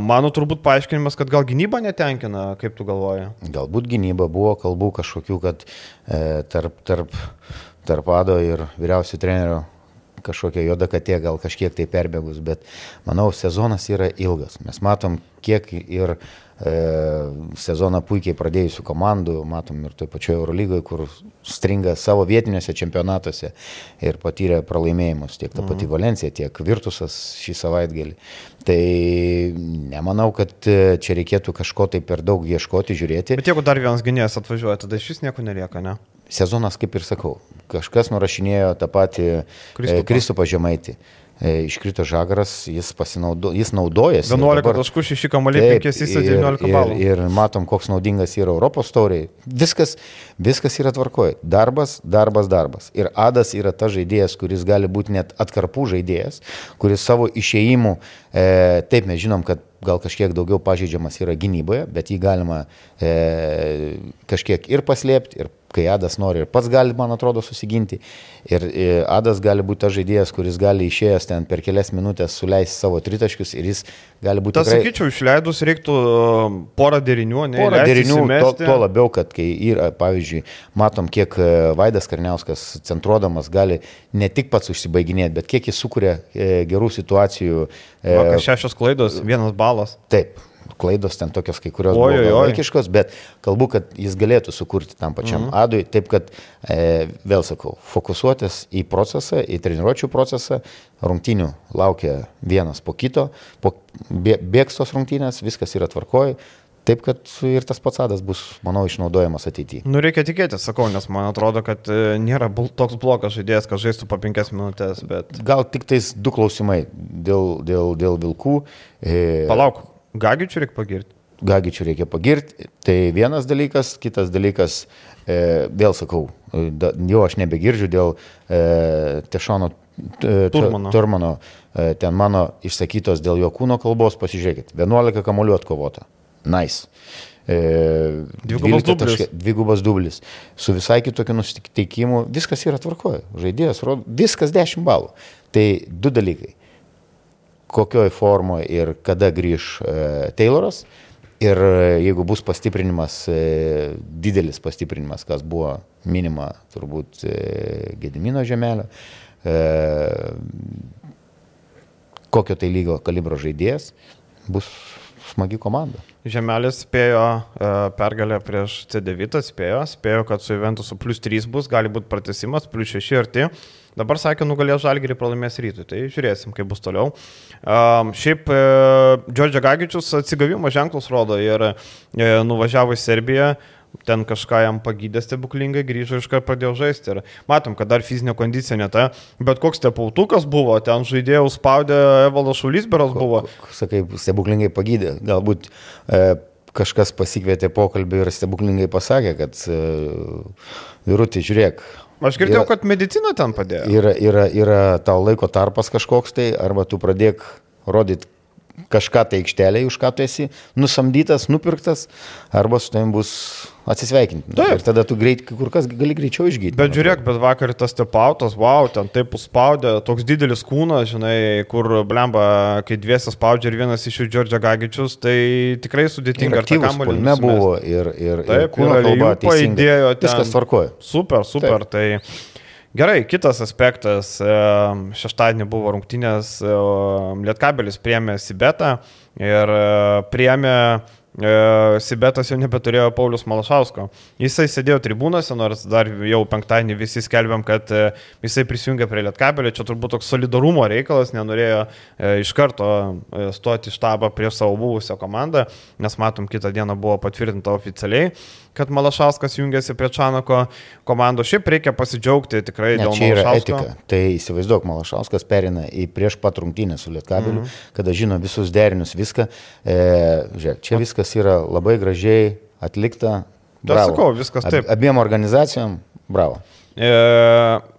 Mano turbūt paaiškinimas, kad gal gynyba netenkina, kaip tu galvoji? Galbūt gynyba buvo kalbų kažkokių, kad e, tarp, tarp, tarp Ado ir vyriausių trenerių kažkokia juoda katė gal kažkiek tai perbėgus, bet manau, sezonas yra ilgas. Mes matom, kiek ir E, sezoną puikiai pradėjusių komandų, matom ir toje pačioje Eurolygoje, kur stringa savo vietiniuose čempionatuose ir patyrė pralaimėjimus, tiek ta pati mhm. Valencija, tiek Virtusas šį savaitgalį. Tai nemanau, kad e, čia reikėtų kažko tai per daug ieškoti, žiūrėti. Bet jeigu dar vienas gynėjas atvažiuoja, tada iš vis nieko nelieka, ne? Sezonas, kaip ir sakau, kažkas nurašinėjo tą patį Kristupą e, Žemaitį. E, iškrito žagaras, jis, pasinaudo, jis naudojasi. 11 taškų, 6 kamuoliai, 5 įsisė 19 balų. Ir, ir matom, koks naudingas yra Europos tauriai. Viskas, viskas yra tvarkoje. Darbas, darbas, darbas. Ir Adas yra ta žaidėjas, kuris gali būti net atkarpų žaidėjas, kuris savo išėjimų, e, taip mes žinom, kad gal kažkiek daugiau pažeidžiamas yra gynyboje, bet jį galima e, kažkiek ir paslėpti, ir kai Adas nori ir pats gali, man atrodo, susiginti. Ir e, Adas gali būti tas žaidėjas, kuris gali išėjęs ten per kelias minutės suleisti savo tritaškius ir jis gali būti... Tas, tikrai... sakyčiau, išleidus reiktų e, porą derinių, ne? Porą derinių, to, to labiau, kad kai yra, pavyzdžiui, matom, kiek e, Vaidas Karniauskas centruodamas gali ne tik pats užsibaiginėti, bet kiek jis sukuria gerų situacijų. Vakar šešios klaidos, vienas balas. Taip klaidos ten tokios kai kurios oi, buvo vaikiškos, bet kalbu, kad jis galėtų sukurti tam pačiam mhm. adui, taip kad, e, vėl sakau, fokusuotis į procesą, į treniruočio procesą, rungtinių laukia vienas po kito, po, bėgs tos rungtinės, viskas yra tvarkoji. Taip, kad ir tas pats adas bus, manau, išnaudojamas ateityje. Nu, reikia tikėtis, sakau, nes man atrodo, kad e, nėra toks blogas žaidėjas, kad žaistų po penkias minutės, bet... Gal tik tais du klausimai dėl, dėl, dėl vilkų. E... Palauk, Gagičių reikia pagirti. Gagičių reikia pagirti. Tai vienas dalykas, kitas dalykas, e, vėl sakau, e, da, jo aš nebegirdžiu dėl e, Tešono Turmano. Turmano. Ten mano išsakytos dėl jo kūno kalbos, pasižiūrėkit, 11 kamolių atkovota. Nice. E, Dvigubas 12 dublis. taškai- Dvigubas dublis. Su visai kitokiu nusiteikimu. Viskas yra tvarkoje. Žaidėjas rodo. Viskas 10 balų. Tai du dalykai. Kokioj formoje ir kada grįž e, Tayloras. Ir e, jeigu bus pastiprinimas, e, didelis pastiprinimas, kas buvo minima turbūt e, Gedimino žemelio, e, kokio tai lygio kalibro žaidėjas, bus smagi komanda. Žemelis spėjo e, pergalę prieš C9, spėjo, spėjo, kad su Juventusu plus 3 bus, gali būti pratesimas, plus 6 arti. Dabar sakė, nugalės žalgerį, pralaimės rytui, tai žiūrėsim, kaip bus toliau. Um, šiaip e, Džordžia Gagičius atsigavimo ženklus rodo ir e, nuvažiavo į Serbiją, ten kažką jam pagydė stebuklingai, grįžo ir iškart pradėjo žaisti. Ir matom, kad dar fizinė kondicija ne ta, bet koks tepautukas buvo, ten žaidėjų spaudė Evaldas Šulisberas buvo. Sakai, stebuklingai pagydė. Galbūt e, kažkas pasikvietė pokalbį ir stebuklingai pasakė, kad e, virutį, žiūrėk. Aš girdėjau, yra- kad medicina ten padėjo. Yra, yra, yra tau laiko tarpas kažkoks tai, arba tu pradėk rodyti kažką tai aikštelėje, už ką tu esi nusamdytas, nupirktas, arba su tavim bus atsisveikinti. Taip. Ir tada tu greit, kur kas gali greičiau išgydyti. Bet žiūrėk, bet vakar tas tepautas, wow, ten taip spaudė, toks didelis kūnas, žinai, kur blemba, kai dviesi spaudžia ir vienas iš jų Džordžia Gagičius, tai tikrai Ir sudėtinga. tą aktyvus puolime buvo ir, ir, ir Taip, kūno ir kalba ten. Viskas tvarkoja. Super, super. Tai gerai, kitas aspektas. Šeštadienį buvo rungtynės, Lietkabelis priemė Sibetą ir priemė Sibetas jau nebeturėjo Paulius Malašausko. Jisai sėdėjo tribūnose, nors dar jau penktadienį visi skelbėm, kad e, jisai prisijungė prie Lietkabelio. Čia turbūt toks solidarumo reikalas, nenorėjo e, iš karto e, stoti štabą prieš savo buvusią komandą, nes matom, kitą dieną buvo patvirtinta oficialiai, kad Malašauskas jungiasi prie Čanako komandos. Šiaip reikia pasidžiaugti tikrai Ne, dėl Malašausko. etika. Tai įsivaizduok, Malašauskas perina į prieš pat rungtynę su Lietkabeliu, mm -hmm. kada žino visus derinius, viską. E, žiūrėk, čia viskas yra labai gražiai atlikta. Bravo. sakau, viskas taip. Ab, abiem organizacijom, bravo. E,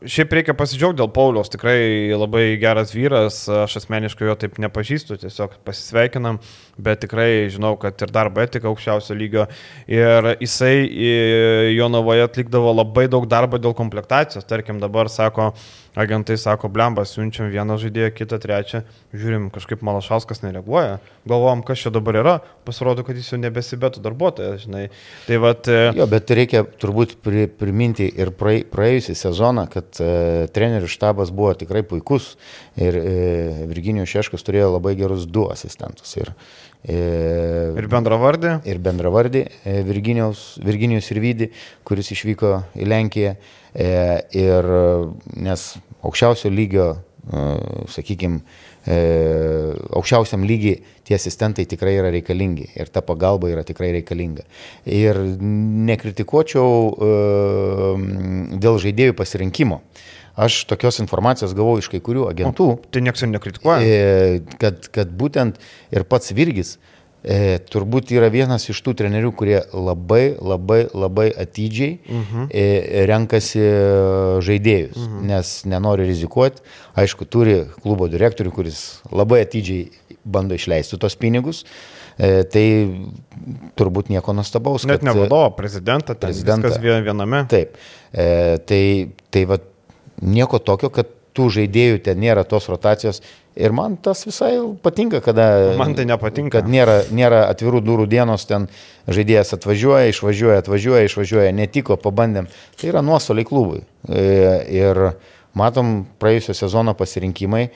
šiaip reikia pasidžiaugti dėl Pauliaus, tikrai labai geras vyras, aš asmeniškai jo taip nepažįstu, tiesiog pasisveikinam, bet tikrai žinau, kad ir darbo etika aukščiausio lygio ir jisai į Jonavoje atlikdavo labai daug darbo dėl komplektacijos, tarkim dabar sako, agentai sako, blembas, siunčiam vieną žaidėją, kitą trečią, žiūrim, kažkaip Malašauskas nereaguoja, galvom, kas čia dabar yra, pasirodo, kad jis jau nebesibetų darbuotojas, žinai. Tai vad, e, Jo, bet reikia turbūt pri, priminti ir praėjusią sezoną, kad e, trenerių štabas buvo tikrai puikus ir e, Virginijus Šeškas turėjo labai gerus du asistentus. Ir, e, ir bendra vardė. ir bendravardį Virginijos, Virginijus Irvydį, kuris išvyko į Lenkiją. Ir nes aukščiausio lygio, sakykime, aukščiausiam lygiai tie asistentai tikrai yra reikalingi ir ta pagalba yra tikrai reikalinga. Ir nekritikuočiau e, dėl žaidėjų pasirinkimo. Aš tokios informacijos gavau iš kai kurių agentų. Tai niekas ir nekritikuoja. E, kad, kad būtent ir pats Virgis e, turbūt yra vienas iš tų trenerių, kurie labai, labai, labai atidžiai uh -huh. e, renkasi žaidėjus, uh -huh. nes nenori rizikuoti. Aišku, turi klubo direktorių, kuris labai atidžiai bando išleisti tos pinigus. E, tai turbūt nieko nuostabaus. Net ne vadovo, prezidentą, ten prezidentą. viskas vie- viename. Taip. E, tai tai va, nieko tokio, kad tų žaidėjų ten nėra tos rotacijos. Ir man tas visai patinka, kada... Man tai nepatinka. Kad nėra, nėra atvirų durų dienos, ten žaidėjas atvažiuoja, išvažiuoja, atvažiuoja, išvažiuoja, netiko, pabandėm. Tai yra nuostoliai klubui. E, ir matom, praėjusio sezono pasirinkimai e,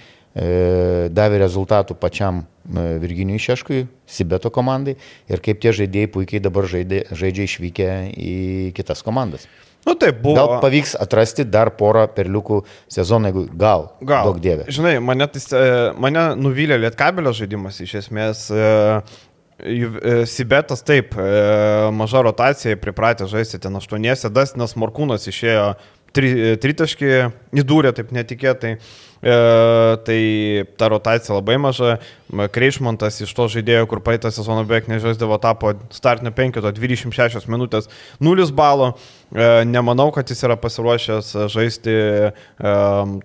davė rezultatų pačiam e, Virginijui Šeškui, Sibeto komandai ir kaip tie žaidėjai puikiai dabar žaidė, žaidžia išvykę į kitas komandas. Nu taip, buvo. Gal pavyks atrasti dar porą perliukų sezoną, jeigu gal, Gal. daug dievė. Žinai, mane, e, mane nuvylė Lietkabelio žaidimas iš esmės. e, e, Sibetas taip, e, maža rotacija, pripratę žaisti ten aštuoniese, Dastinas Morkūnas išėjo tri, tritaškį, įdūrė taip netikėtai. E, tai ta rotacija labai maža. Kreišmontas iš to žaidėjo, kur praeitą sezoną beveik nežaisdavo, tapo startinio penkito 26 minutės 0 balo. E, nemanau, kad jis yra pasiruošęs žaisti e,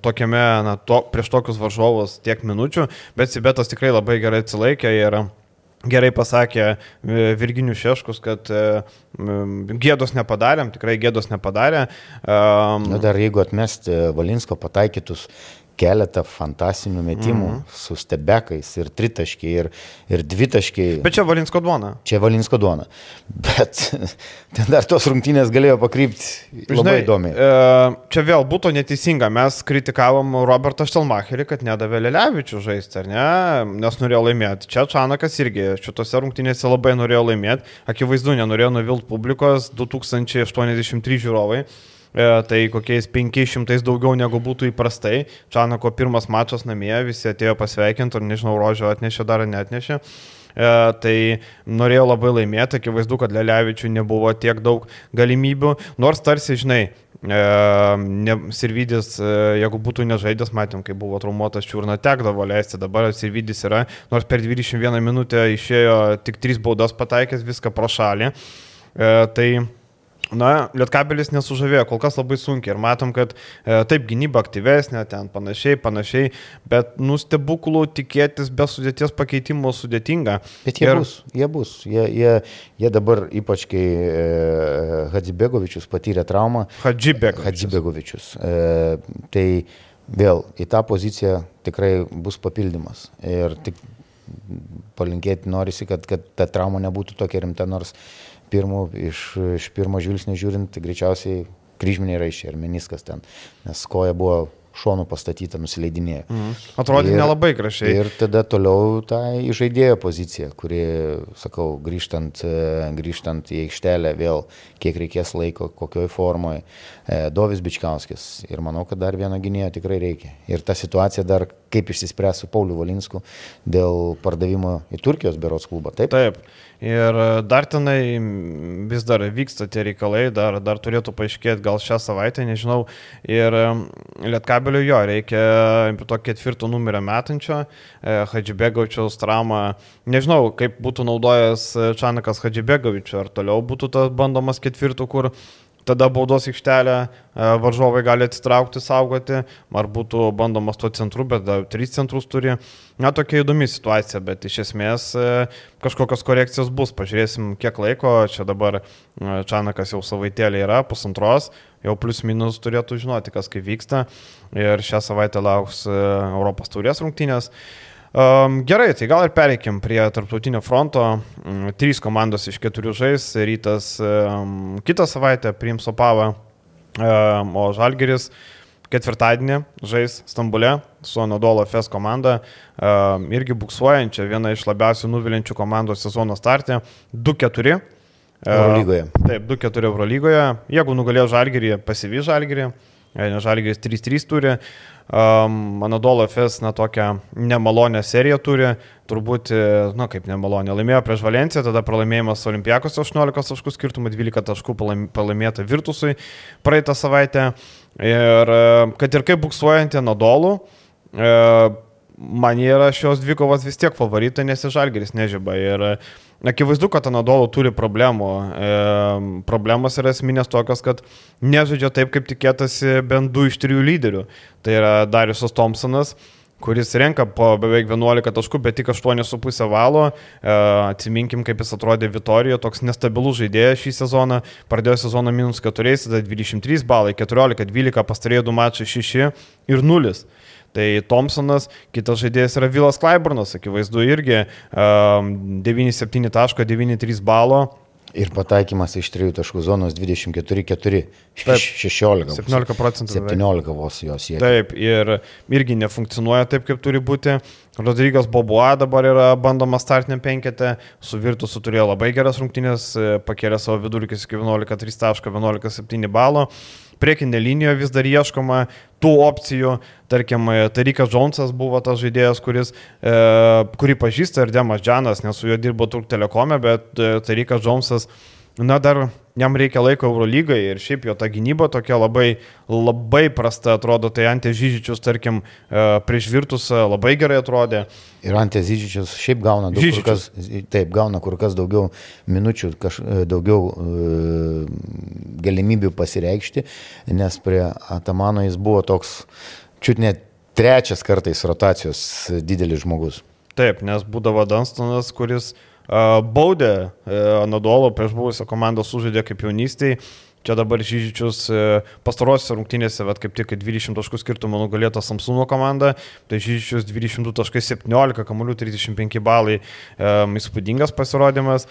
tokiame, na, to, prieš tokius varžovus tiek minučių, bet Sibetas tikrai labai gerai atsilaikė ir gerai pasakė Virginius Šeškus, kad gėdos nepadarėm, tikrai gėdos nepadarė. Na dar jeigu atmesti Valinsko pataikytus keletą fantastinių metimų mm -hmm. su stebekais ir tritaškiai ir, ir dvitaškiai. Bet čia Valinsko duona. Čia Valinsko duona. Bet ten dar tos rungtynės galėjo pakrypti labai Žinai, įdomiai. E, čia vėl būtų neteisinga. Mes kritikavom Robertą Štelmacherį, kad nedavė Lelevičių žaisti, ar ne? Nes norėjo laimėti. Čia Čanakas irgi šitose rungtynėse labai norėjo laimėti. Akivaizdu, nenorėjo nuvilti publikos 2083 žiūrovai. E, tai kokiais 500 daugiau negu būtų įprastai. Čanako pirmas mačas namie, visi atėjo pasveikinti, ar nežinau, rožio atnešė dar ar netnešė. E, tai norėjau labai laimėti, akivaizdu, kad Lelevičiui nebuvo tiek daug galimybių, nors tarsi, žinai, e, ne, Sirvidis, e, jeigu būtų nežaidęs, matėm, kai buvo traumuotas čiurna, tekdavo leisti, dabar Sirvidis yra, nors per 21 minutę išėjo tik 3 baudas pataikęs, viską pro šalį. E, tai Na, Lietkabelis nesužavėjo, kol kas labai sunkiai ir matom, kad e, taip gynyba aktyvesnė, ten panašiai, panašiai, bet nustebuklų tikėtis be sudėties pakeitimo sudėtinga. Bet jie ir... bus, jie bus, jie, jie, jie dabar ypač kai e, Hadzibegovičius patyrė traumą. Hadzibegovičius. Hadzibegovičius. E, tai vėl į tą poziciją tikrai bus papildymas. Ir tik palinkėti norisi, kad, kad ta trauma nebūtų tokia rimta, nors pirmų, iš, iš pirmo žvilgsnio žiūrint, tai greičiausiai kryžminiai raiščiai ar meniskas ten, nes koja buvo šonų pastatyta, nusileidinėjo. Mhm. Atrodė ir, nelabai gražiai. Ir tada toliau tą žaidėjo poziciją, kuri, sakau, grįžtant, grįžtant į aikštelę vėl, kiek reikės laiko, kokioje formoje. Dovis Bičkauskis. Ir manau, kad dar vieno gynėjo tikrai reikia. Ir ta situacija dar kaip išsispręs su Pauliu Valinsku dėl pardavimo į Turkijos beros klubą. Taip. Taip. Ir e, dar tenai vis dar vyksta tie reikalai, dar, dar turėtų paaiškėti gal šią savaitę, nežinau. Ir e, Lietkabelio jo reikia to ketvirto numerio metančio, e, Hadžibegovičiaus traumą. Nežinau, kaip būtų naudojęs Čanakas Hadžibegovičiu, ar toliau būtų tas bandomas ketvirtų, kur tada baudos aikštelę e, varžovai gali atsitraukti, saugoti, ar būtų bandomas tuo centru, bet dar trys centrus turi. Na, tokia įdomi situacija, bet iš esmės e, kažkokios korekcijos bus. Pažiūrėsim, kiek laiko. Čia dabar e, Čanakas jau savaitėlė yra, pusantros, jau plus minus turėtų žinoti, kas kaip vyksta. Ir šią savaitę lauks Europos taurės rungtynės. Um, gerai, tai gal ir pereikim prie tarptautinio fronto. Um, trys komandos iš keturių žais. Rytas um, kitą savaitę priims Opavą, um, o Žalgeris ketvirtadienį žais Stambule su Anadolo FS komanda, irgi buksuojančia, viena iš labiausiai nuvilinčių komandos sezono startė, 2-4. Eurolygoje. Taip, 2-4 Eurolygoje. Jeigu nugalėjo Žalgerį, pasivy Žalgerį, nes Žalgeris 3-3 turi. Uh, Anadolo FS, na, tokią nemalonę seriją turi, turbūt, e, na, kaip nemalonę, laimėjo prieš Valenciją, tada pralaimėjimas Olimpijakos 18 taškų skirtumų, 12 taškų pralaimėta Virtusui praeitą savaitę. Ir e, kad ir kaip buksuojantį Anadolų, e, man yra šios dvikovos vis tiek favoritai, nes Žalgeris nežyba. Ir Akivaizdu, kad Anadolo turi problemų. E, problemos yra esminės tokios, kad nežaidžia taip, kaip tikėtasi bent du iš trijų lyderių. Tai yra Dariusas Thompsonas, kuris renka po beveik 11 taškų, bet tik 8,5 valo. E, atsiminkim, kaip jis atrodė Vitorijoje, toks nestabilus žaidėjas šį sezoną. Pradėjo sezoną minus 4, tada 23 balai, 14, 12, pastarėjų du mačai 6 ir 0. Tai Thompsonas, kitas žaidėjas yra Vilas Klaiburnas, akivaizdu irgi um, 9,7 taško, 9,3 balo. Ir pataikymas iš 3 taškų zonos 24-4, 16. 17 procentų. 17 vos jos siekia. Taip, ir irgi nefunkcionuoja taip, kaip turi būti. Rodrygas Bobuo dabar yra bandoma startinė penketė, su Virtusu turėjo labai geras rungtynės, pakėlė savo vidurkis iki 11,3 taško, 11,7 balo priekinė linijoje vis dar ieškoma tų opcijų. Tarkim, Tarikas Džonsas buvo tas žaidėjas, kuris, e, kurį pažįsta ir Demas Džanas, nes su juo dirbo Turk Telekome, bet e, Tarikas Džonsas na dar jam reikia laiko Eurolygai ir šiaip jo ta gynyba tokia labai, labai prasta atrodo, tai Ante Žyžičius, tarkim, e, prieš Virtus labai gerai atrodė. Ir Ante Žyžičius šiaip gauna, daug, kur kas, taip, gauna kur kas daugiau minučių, kaž, e, daugiau uh, galimybių pasireikšti, nes prie Atamano jis buvo toks, čiut net trečias kartais rotacijos didelis žmogus. Taip, nes būdavo Dunstonas, kuris baudė Anadolo prieš buvusią komandą sužaidė kaip jaunystėje. Čia dabar Žyžičius pastarosios rungtynėse, bet kaip tik 20 taškų skirtumų nugalėta Samsūno komanda, tai Žyžičius 22.17, kamuolių 35 balai, įspūdingas pasirodymas.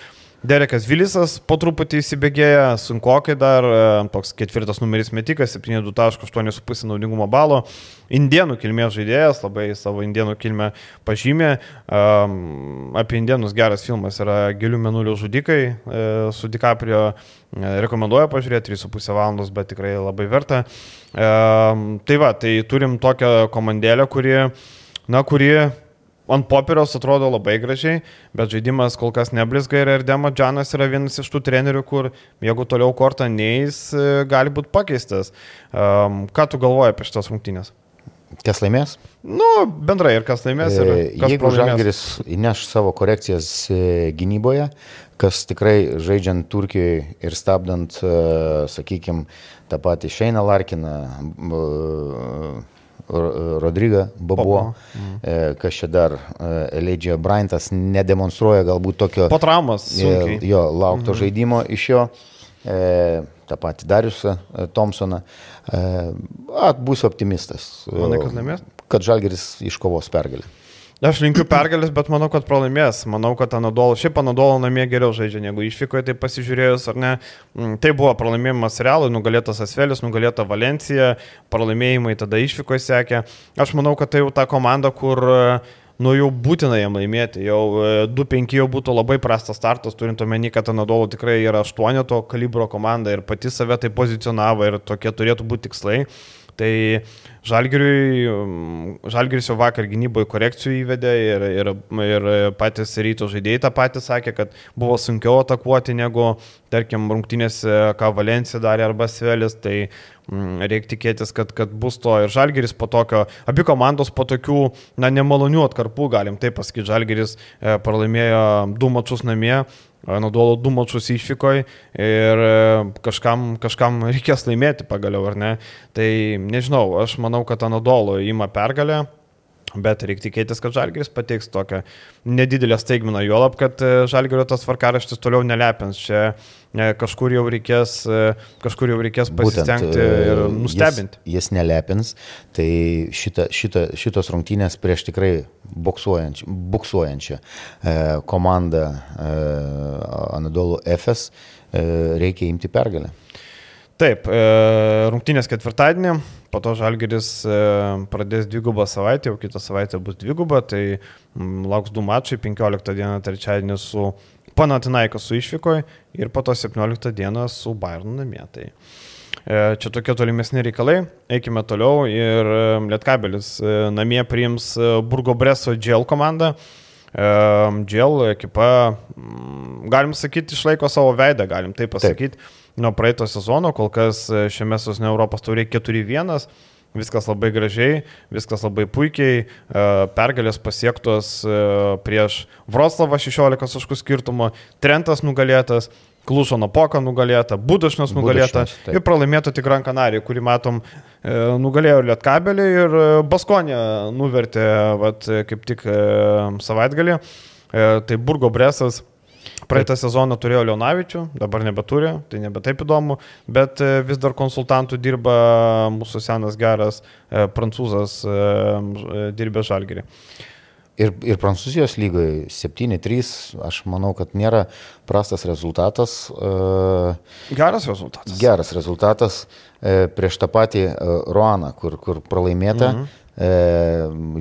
Derekas Vilisas po truputį įsibėgėja, sunkokai dar, e, toks ketvirtas numeris metikas, 7,2.8,5 naudingumo balo. Indienų kilmės žaidėjas, labai savo indienų kilmę pažymė. Um, apie indienus geras filmas yra Gilių menulio žudikai e, su DiCaprio. E, rekomenduoju pažiūrėti 3,5 valandos, bet tikrai labai verta. Tai va, tai turim tokią komandėlę, kuri, na, kuri ant popieriaus atrodo labai gražiai, bet žaidimas kol kas neblizga ir Erdemo Džanas yra vienas iš tų trenerių, kur jeigu toliau kortą neįs, e, gali būti pakeistas. Um, ką tu galvoji apie šitas rungtynės? Kas laimės? Nu, bendrai ir kas laimės. Ir e, kas Jeigu Žalgeris įneš savo korekcijas e, gynyboje, kas tikrai žaidžiant Turkijoje ir stabdant, sakykime, tą patį Šeiną Larkiną, Rodryga Babuo, mhm. E, kas čia dar, Eledžija Bryantas nedemonstruoja galbūt tokio... Po traumas. E, sunkiai. Jo, laukto mhm. žaidimo iš jo. E, tą patį Dariusą Thompsoną. At, būsiu optimistas. Manai, kad laimės? Kad Žalgeris iškovos pergalę. Aš linkiu pergalės, bet manau, kad pralaimės. Manau, kad Anadolo, šiaip Anadolo namie geriau žaidžia negu išvykoje, tai pasižiūrėjus, ar ne. Mm, tai buvo pralaimėjimas Realui, nugalėtas Asvelis, nugalėta Valencija, pralaimėjimai tada išvykoje sekė. Aš manau, kad tai jau ta komanda, kur nu jau būtina jam laimėti. Jau 2-5 e, jau būtų labai prastas startas, turint omeny, kad Anadolo tikrai yra 8 to kalibro komanda ir pati save tai pozicionavo ir tokie turėtų būti tikslai. Tai Žalgiris jau vakar gynyboje korekcijų įvedė ir, ir, ir patys ryto žaidėjai tą patį sakė, kad buvo sunkiau atakuoti negu, tarkim, rungtynėse, ką Valencija darė arba Svelis, tai mm, reikia tikėtis, kad, kad bus to ir Žalgiris po tokio, abi komandos po tokių, na, nemalonių atkarpų, galim taip pasakyti, Žalgiris e, pralaimėjo du mačius namie, Naudolo du mačius išvykoje ir e, kažkam, kažkam reikės laimėti pagaliau, ar ne? Tai nežinau, aš manau, kad Anadolo įima pergalę. Bet reikia tikėtis, kad Žalgiris pateiks tokią nedidelę staigmeną, juolab, kad e, Žalgirio tas varkaraštis toliau nelepins. Čia e, kažkur jau reikės, e, kažkur jau reikės pasistengti Būtent, ir nustebinti. Jis, jis nelepins, tai šita, šita, šitos rungtynės prieš tikrai buksuojančią, buksuojančią komandą Anadolu FS reikia imti pergalę. Taip, rungtynės ketvirtadienį po to Žalgeris e, pradės dvigubą savaitę, jau kitą savaitę bus dviguba, tai lauks du mačai, 15 dieną trečiadienį su Panatinaiko su išvykoje ir po to 17 dieną su Bayern namie. Tai e, čia tokie tolimesni reikalai, eikime toliau ir e, Lietkabelis namie priims Burgo Breso Džel komandą. Džel ekipa, galim sakyti, išlaiko savo veidą, galim taip pasakyti. Taip nuo praeito sezono, kol kas e, šiame sezone Europos taurė 4-1. Viskas labai gražiai, viskas labai puikiai, e, pergalės pasiektos e, prieš Vroclavą 16 taškų skirtumo, Trentas nugalėtas, Klušono Poka nugalėta, Budašnas nugalėta Budašnas, ir pralaimėta tik Gran Canaria, kurį matom nugalėjo Lietkabelį ir Baskonė nuvertė vat, kaip tik savaitgalį. Tai Burgo Bresas Praeitą sezoną turėjo Leonavičių, dabar nebeturi, tai nebe taip įdomu, bet e, vis dar konsultantų dirba mūsų senas geras e, prancūzas e, dirbė žalgerį. Ir, ir Prancūzijos lygoje 7-3, aš manau, kad nėra prastas rezultatas. Geras rezultatas. Geras rezultatas prieš tą patį Ruaną, kur, kur pralaimėta. Mhm e,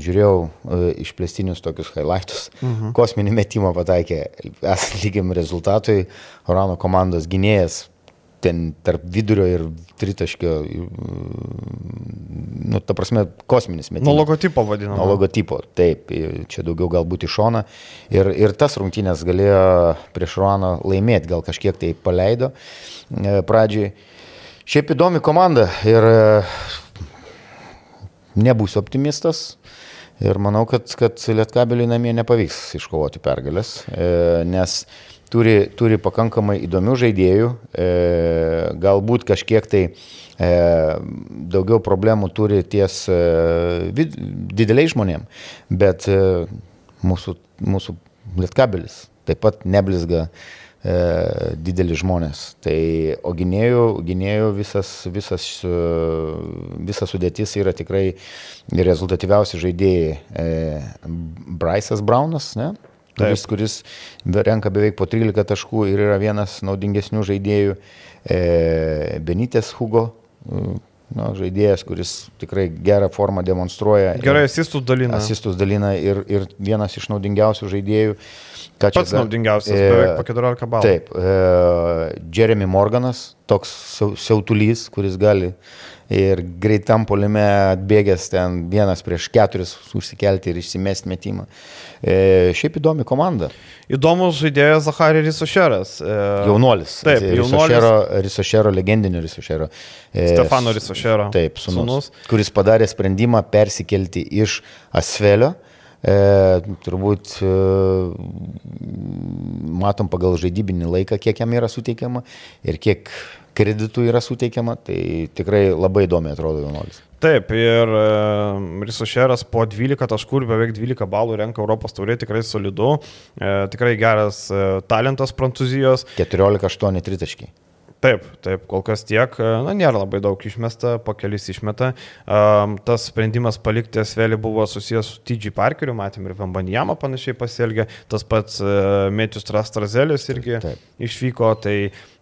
žiūrėjau e, išplėstinius tokius highlights, mhm. kosminį metimą pataikė, esant lygiam rezultatui, Orano komandos gynėjas ten tarp vidurio ir tritaškio, nu, ta prasme, kosminis metimas. Nuo logotipo vadinamo. Nuo logotipo, taip, čia daugiau galbūt iš šona. Ir, ir tas rungtynės galėjo prieš Ruaną laimėti, gal kažkiek tai paleido e, pradžiai. Šiaip įdomi komanda ir nebūsiu optimistas. Ir manau, kad, kad Lietkabeliui namie nepavyks iškovoti pergalės, e, nes turi, turi pakankamai įdomių žaidėjų, e, galbūt kažkiek tai e, daugiau problemų turi ties e, vid, dideliai žmonėm, bet e, mūsų, mūsų Lietkabelis taip pat neblizga e, dideli žmonės. Tai, o gynėjų, gynėjų visas, visas, e, visas sudėtis yra tikrai rezultatyviausi žaidėjai. E, Bryce'as Braunas, ne? Kuris, kuris renka beveik po 13 taškų ir yra vienas naudingesnių žaidėjų. E, Benitės Hugo, nu, žaidėjas, kuris tikrai gerą formą demonstruoja. Gerai asistus dalina. Asistus dalina ir, ir vienas iš naudingiausių žaidėjų. Pats čia, naudingiausias, e, beveik po 14 balų. Taip, e, Jeremy Morganas, toks siautulys, kuris gali ir greitam polime atbėgęs ten vienas prieš keturis užsikelti ir išsimesti metimą. E, šiaip įdomi komanda. Įdomus žaidėjas Zacharį Risošeras. E, jaunuolis. Taip, Risošero, Risošero legendinio Risošero. E, Stefano Risošero. Taip, sunus, sunus. Kuris padarė sprendimą persikelti iš Asvelio. E, turbūt e, matom pagal žaidybinį laiką, kiek jam yra suteikiama ir kiek kreditų yra suteikiama, tai tikrai labai įdomi atrodo jaunuolis. Taip, ir e, Risošeras po 12 taškų ir beveik 12 balų renka Europos taurė, tikrai solidu, e, tikrai geras e, talentas Prancūzijos. 14-8 tritaškiai. Taip, taip, kol kas tiek, na, nėra labai daug išmesta, po kelis išmeta. Um, tas sprendimas palikti Esvelį buvo susijęs su TG Parkeriu, matėm ir Vambanjama panašiai pasielgė, tas pats uh, Metijus Trastrazelis irgi taip. išvyko, tai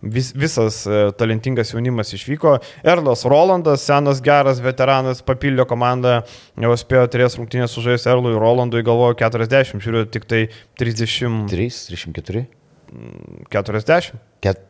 vis, visas uh, talentingas jaunimas išvyko. Erlas Rolandas, senas geras veteranas, papildė komandą, jau spėjo turės rungtynės sužais Erlui Rolandui, galvoju 40, žiūriu, tik tai 30. 3, 34. 40. Ket...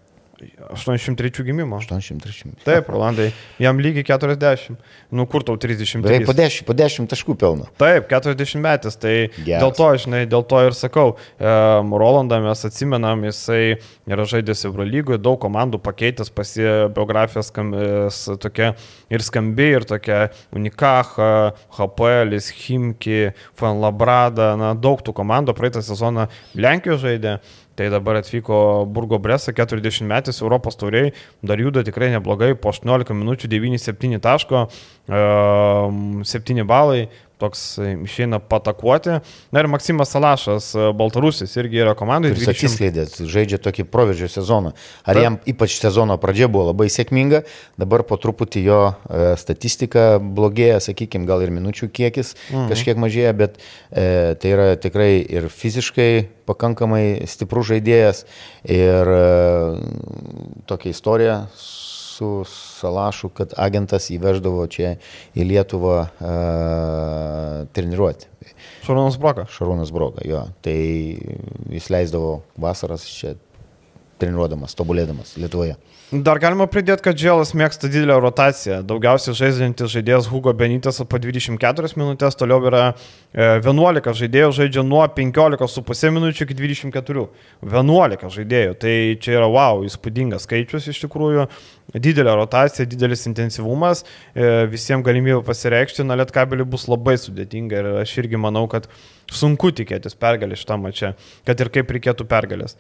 83 gimimo. 83. Taip, Rolandai, jam lygiai 40. Nu, kur tau 30? Beveik po 10, po 10 taškų pelno. Taip, 40 metais. Tai Geras. dėl to, žinai, dėl to ir sakau, um, Rolandą mes atsimenam, jisai yra žaidęs Eurolygoje, daug komandų pakeitęs, pasi biografija skambės tokia ir skambi, ir tokia Unikaha, HPL, Himki, Fanlabrada, na, daug tų komandų praeitą sezoną Lenkijoje žaidė. Tai dabar atvyko Burgo Bresa, 40 metais Europos tauriai, dar juda tikrai neblogai, po 18 minučių 9-7 taško, 7 balai, toks e, išeina patakuoti. Na ir Maksimas Salašas, e, Baltarusis, irgi yra komandai. Jis 20... atsiskleidė, žaidžia tokį proveržio sezoną. Ar Ta. jam ypač sezono pradžia buvo labai sėkminga, dabar po truputį jo e, statistika blogėja, sakykime, gal ir minučių kiekis mhm. kažkiek mažėja, bet e, tai yra tikrai ir fiziškai pakankamai stiprus žaidėjas ir e, tokia istorija su Salašu, kad agentas įveždavo čia į Lietuvą uh, treniruoti. Šarūnas Broka. Šarūnas Broka, jo. Tai jis leisdavo vasaras čia treniruodamas, tobulėdamas Lietuvoje. Dar galima pridėti, kad Dželas mėgsta didelę rotaciją. Daugiausiai žaidžiantis žaidėjas Hugo Benitas po 24 minutės, toliau yra 11 e, žaidėjų žaidžia nuo 15,5 minučių iki 24. 11 žaidėjų. Tai čia yra wow, įspūdingas skaičius iš tikrųjų. Didelė rotacija, didelis intensyvumas, e, visiems galimybė pasireikšti, na, lietkabelį bus labai sudėtinga ir aš irgi manau, kad sunku tikėtis pergalės šitą mačią, kad ir kaip reikėtų pergalės.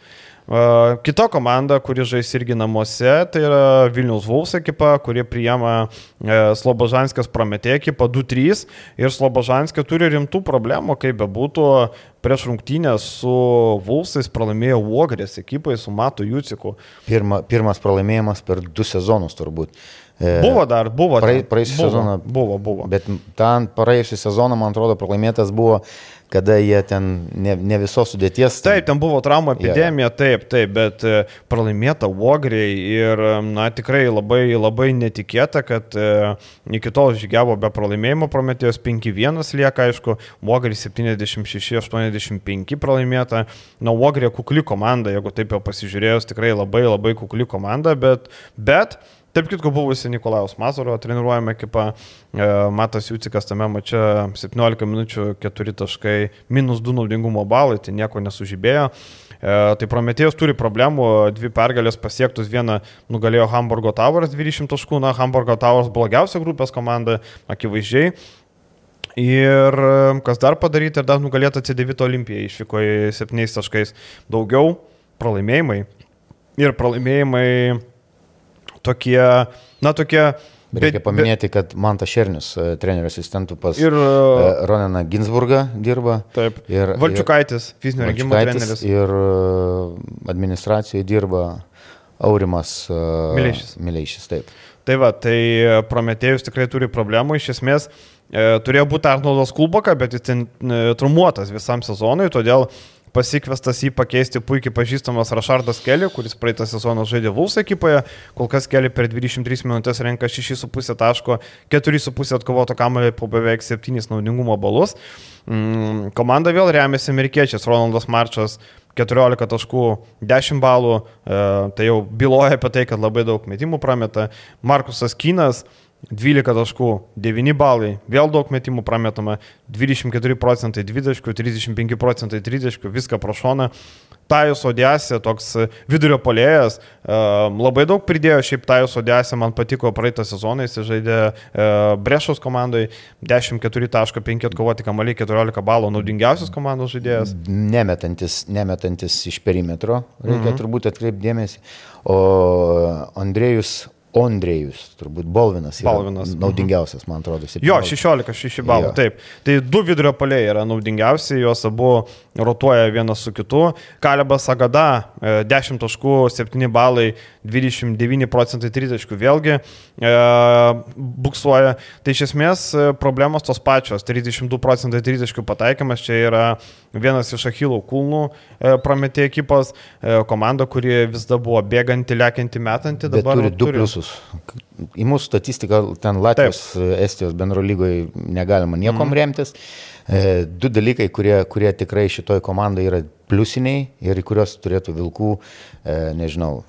Kita komanda, kuri žais irgi namuose, tai yra Vilnius Vulfs ekipa, kurie priema e, Slobožanskės Prometė ekipą 2-3 ir Slobožanskė turi rimtų problemų, kaip bebūtų, prieš rungtynę su Vulfsais pralaimėjo Uogrės ekipai su Matu Juciku. Pirma, pirmas pralaimėjimas per du sezonus turbūt. E, buvo dar, buvo. Praėjusią sezoną. Buvo, buvo. Bet ten praėjusią sezoną, man atrodo, pralaimėtas buvo kada jie ten ne, ne visos sudėties. Taip, ten buvo traumų epidemija, yeah. taip, taip, bet e, pralaimėta Vogriai ir, na, tikrai labai, labai netikėta, kad e, iki tol žygiavo be pralaimėjimo, Prometėjos 5-1 lieka, aišku, Vogriai 76-85 pralaimėta, na, Vogriai kukli komanda, jeigu taip jau pasižiūrėjus, tikrai labai, labai kukli komanda, bet, bet Taip kitko buvusi Nikolaus Mazuro treniruojama ekipa, e, Matas Jūcikas tame mače 17 minučių 4 taškai, minus 2 naudingumo balai, tai nieko nesužibėjo. E, tai Prometėjus turi problemų, dvi pergalės pasiektus, vieną nugalėjo Hamburgo Towers 20 taškų, na, Hamburgo Towers blogiausia grupės komanda, akivaizdžiai. Ir e, kas dar padaryti, ir dar nugalėta C9 Olimpija išvyko į 7 taškais daugiau, pralaimėjimai. Ir pralaimėjimai tokie, na tokie Reikia paminėti, kad Mantas Šernius, e, trenerio asistentų pas ir e, Roneną Ginsburgą dirba. Taip. Ir, Valčiukaitis, fizinio rengimo treneris. Ir e, administracijoje dirba Aurimas Mileišis. Mileišis, taip. Tai va, tai Prometėjus tikrai turi problemų, iš esmės e, turėjo būti Arnoldas Kulboka, bet jis ten e, trumuotas visam sezonui, todėl pasikvestas jį pakeisti puikiai pažįstamas Rašardas Kelly, kuris praeitą sezoną žaidė Vuls ekipoje, kol kas Kelly per 23 minutės renka 6,5 taško, 4,5 atkovoto kamalį po beveik 7 naudingumo balus. Mm, komanda vėl remiasi amerikiečiais, Ronaldas Marčas 14 taškų, 10 balų, e, tai jau byloja apie tai, kad labai daug metimų prameta. Markusas Kinas 12 taškų, 9 balai, vėl daug metimų prametama, 24 procentai 20, 35 procentai 30, viską pro šoną. Tajus Odėsė, toks vidurio polėjas, labai daug pridėjo, šiaip Tajus Odėsė man patiko praeitą sezoną, jis žaidė Brešos komandai, 14.5 atkovoti kamalį, 14 balų, naudingiausias komandos žaidėjas. Nemetantis, nemetantis iš perimetro, reikia mhm. turbūt atkreipdėmėsi. O Andrėjus Ondrėjus, turbūt Bolvinas. Bolvinas. Mhm. Naudingiausias, man atrodo. 17. Jo, 16-6 balų, jo. taip. Tai du vidurio poliai yra naudingiausi, juos abu rotuoja vienas su kitu. Kalebas Agada, 10 e, taškų, 7 balai, 29 procentai 30, vėlgi e, buksuoja. Tai iš esmės e, problemos tos pačios, 32 procentai 30 pataikymas, čia yra vienas iš Achilo kulnų e, prametė ekipos, e, komanda, kuri vis dar buvo bėganti, lėkianti, metanti, dabar Bet turi du turi... pliusus. Į mūsų statistiką ten Latvijos, Taip. Estijos bendro lygoje negalima niekom mm. remtis. E, du dalykai, kurie, kurie tikrai šitoj komandai yra pliusiniai ir į kuriuos turėtų Vilkų, e, nežinau,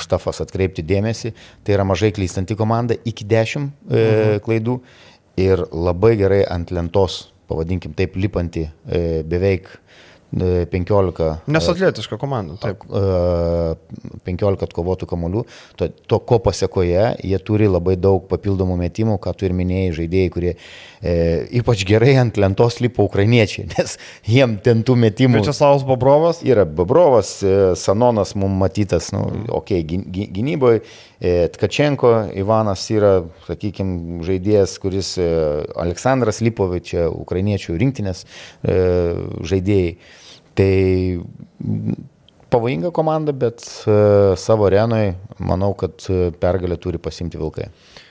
stafas atkreipti dėmesį, tai yra mažai klystanti komanda iki 10 e, mhm. klaidų ir labai gerai ant lentos, pavadinkim taip, lipanti beveik 15. E, Nesatletiška komanda, taip. 15 e, atkovotų kamolių. To, to ko pasiekoje, jie turi labai daug papildomų metimų, ką tu ir minėjai, žaidėjai, kurie e, ypač gerai ant lentos lipo ukrainiečiai, nes jiem ten tų metimų. Vičiaslavas Babrovas? Yra Babrovas, e, Sanonas mums matytas, nu, okei, okay, gynyboje. Tkačenko Ivanas yra, sakykime, žaidėjas, kuris Aleksandras Lipovičius, ukrainiečių rinktinės žaidėjai. Tai pavojinga komanda, bet e, savo arenui manau, kad e, pergalę turi pasimti Vilkai.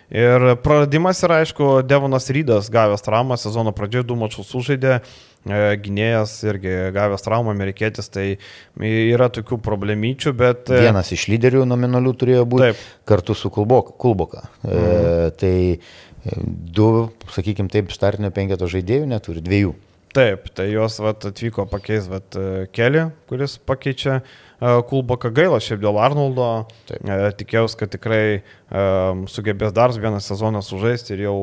Ir praradimas yra, aišku, Devonas Rydas gavęs traumą, sezono pradžioje du mačius sužaidė, e, gynėjas irgi gavęs traumą, amerikietis, tai yra tokių problemyčių, bet... Vienas iš lyderių nominalių turėjo būti taip. kartu su Kulboka. Kulboka. Mhm. E, tai du, sakykime taip, startinio penketo žaidėjų neturi, dviejų. Taip, tai jos vat, atvyko pakeis vat, Kelį, kuris pakeičia uh, Kulboką gailą, šiaip dėl Arnoldo. Uh, tikėjausi, kad tikrai uh, sugebės dar vieną sezoną sužaisti ir jau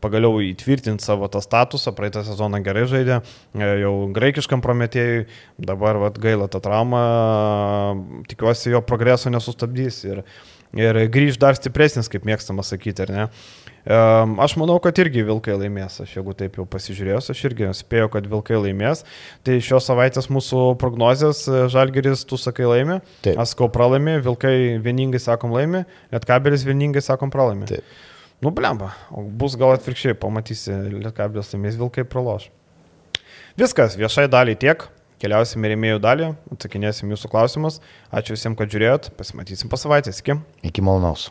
pagaliau įtvirtinti savo tą statusą. Praeitą sezoną gerai žaidė, jau graikiškam prometėjui, dabar vat, gaila tą traumą, tikiuosi jo progreso nesustabdys ir, ir grįž dar stipresnis, kaip mėgstama sakyti, ar ne? Aš manau, kad irgi Vilkai laimės. Aš jeigu taip jau pasižiūrėjau, aš irgi spėjau, kad Vilkai laimės. Tai šios savaitės mūsų prognozijas e, Žalgeris, tu sakai laimė, Askau pralaimė, Vilkai vieningai sakom laimė, Lietkabelis vieningai sakom pralaimė. Taip. Nu, blemba, bus gal atvirkščiai, pamatysi, Lietkabelis laimės, Vilkai praloš. Viskas, viešai daliai tiek. Keliausim į rėmėjų dalį, atsakinėsim jūsų klausimus. Ačiū visiems, kad žiūrėjot, pasimatysim po savaitės. Iki. Iki malonaus.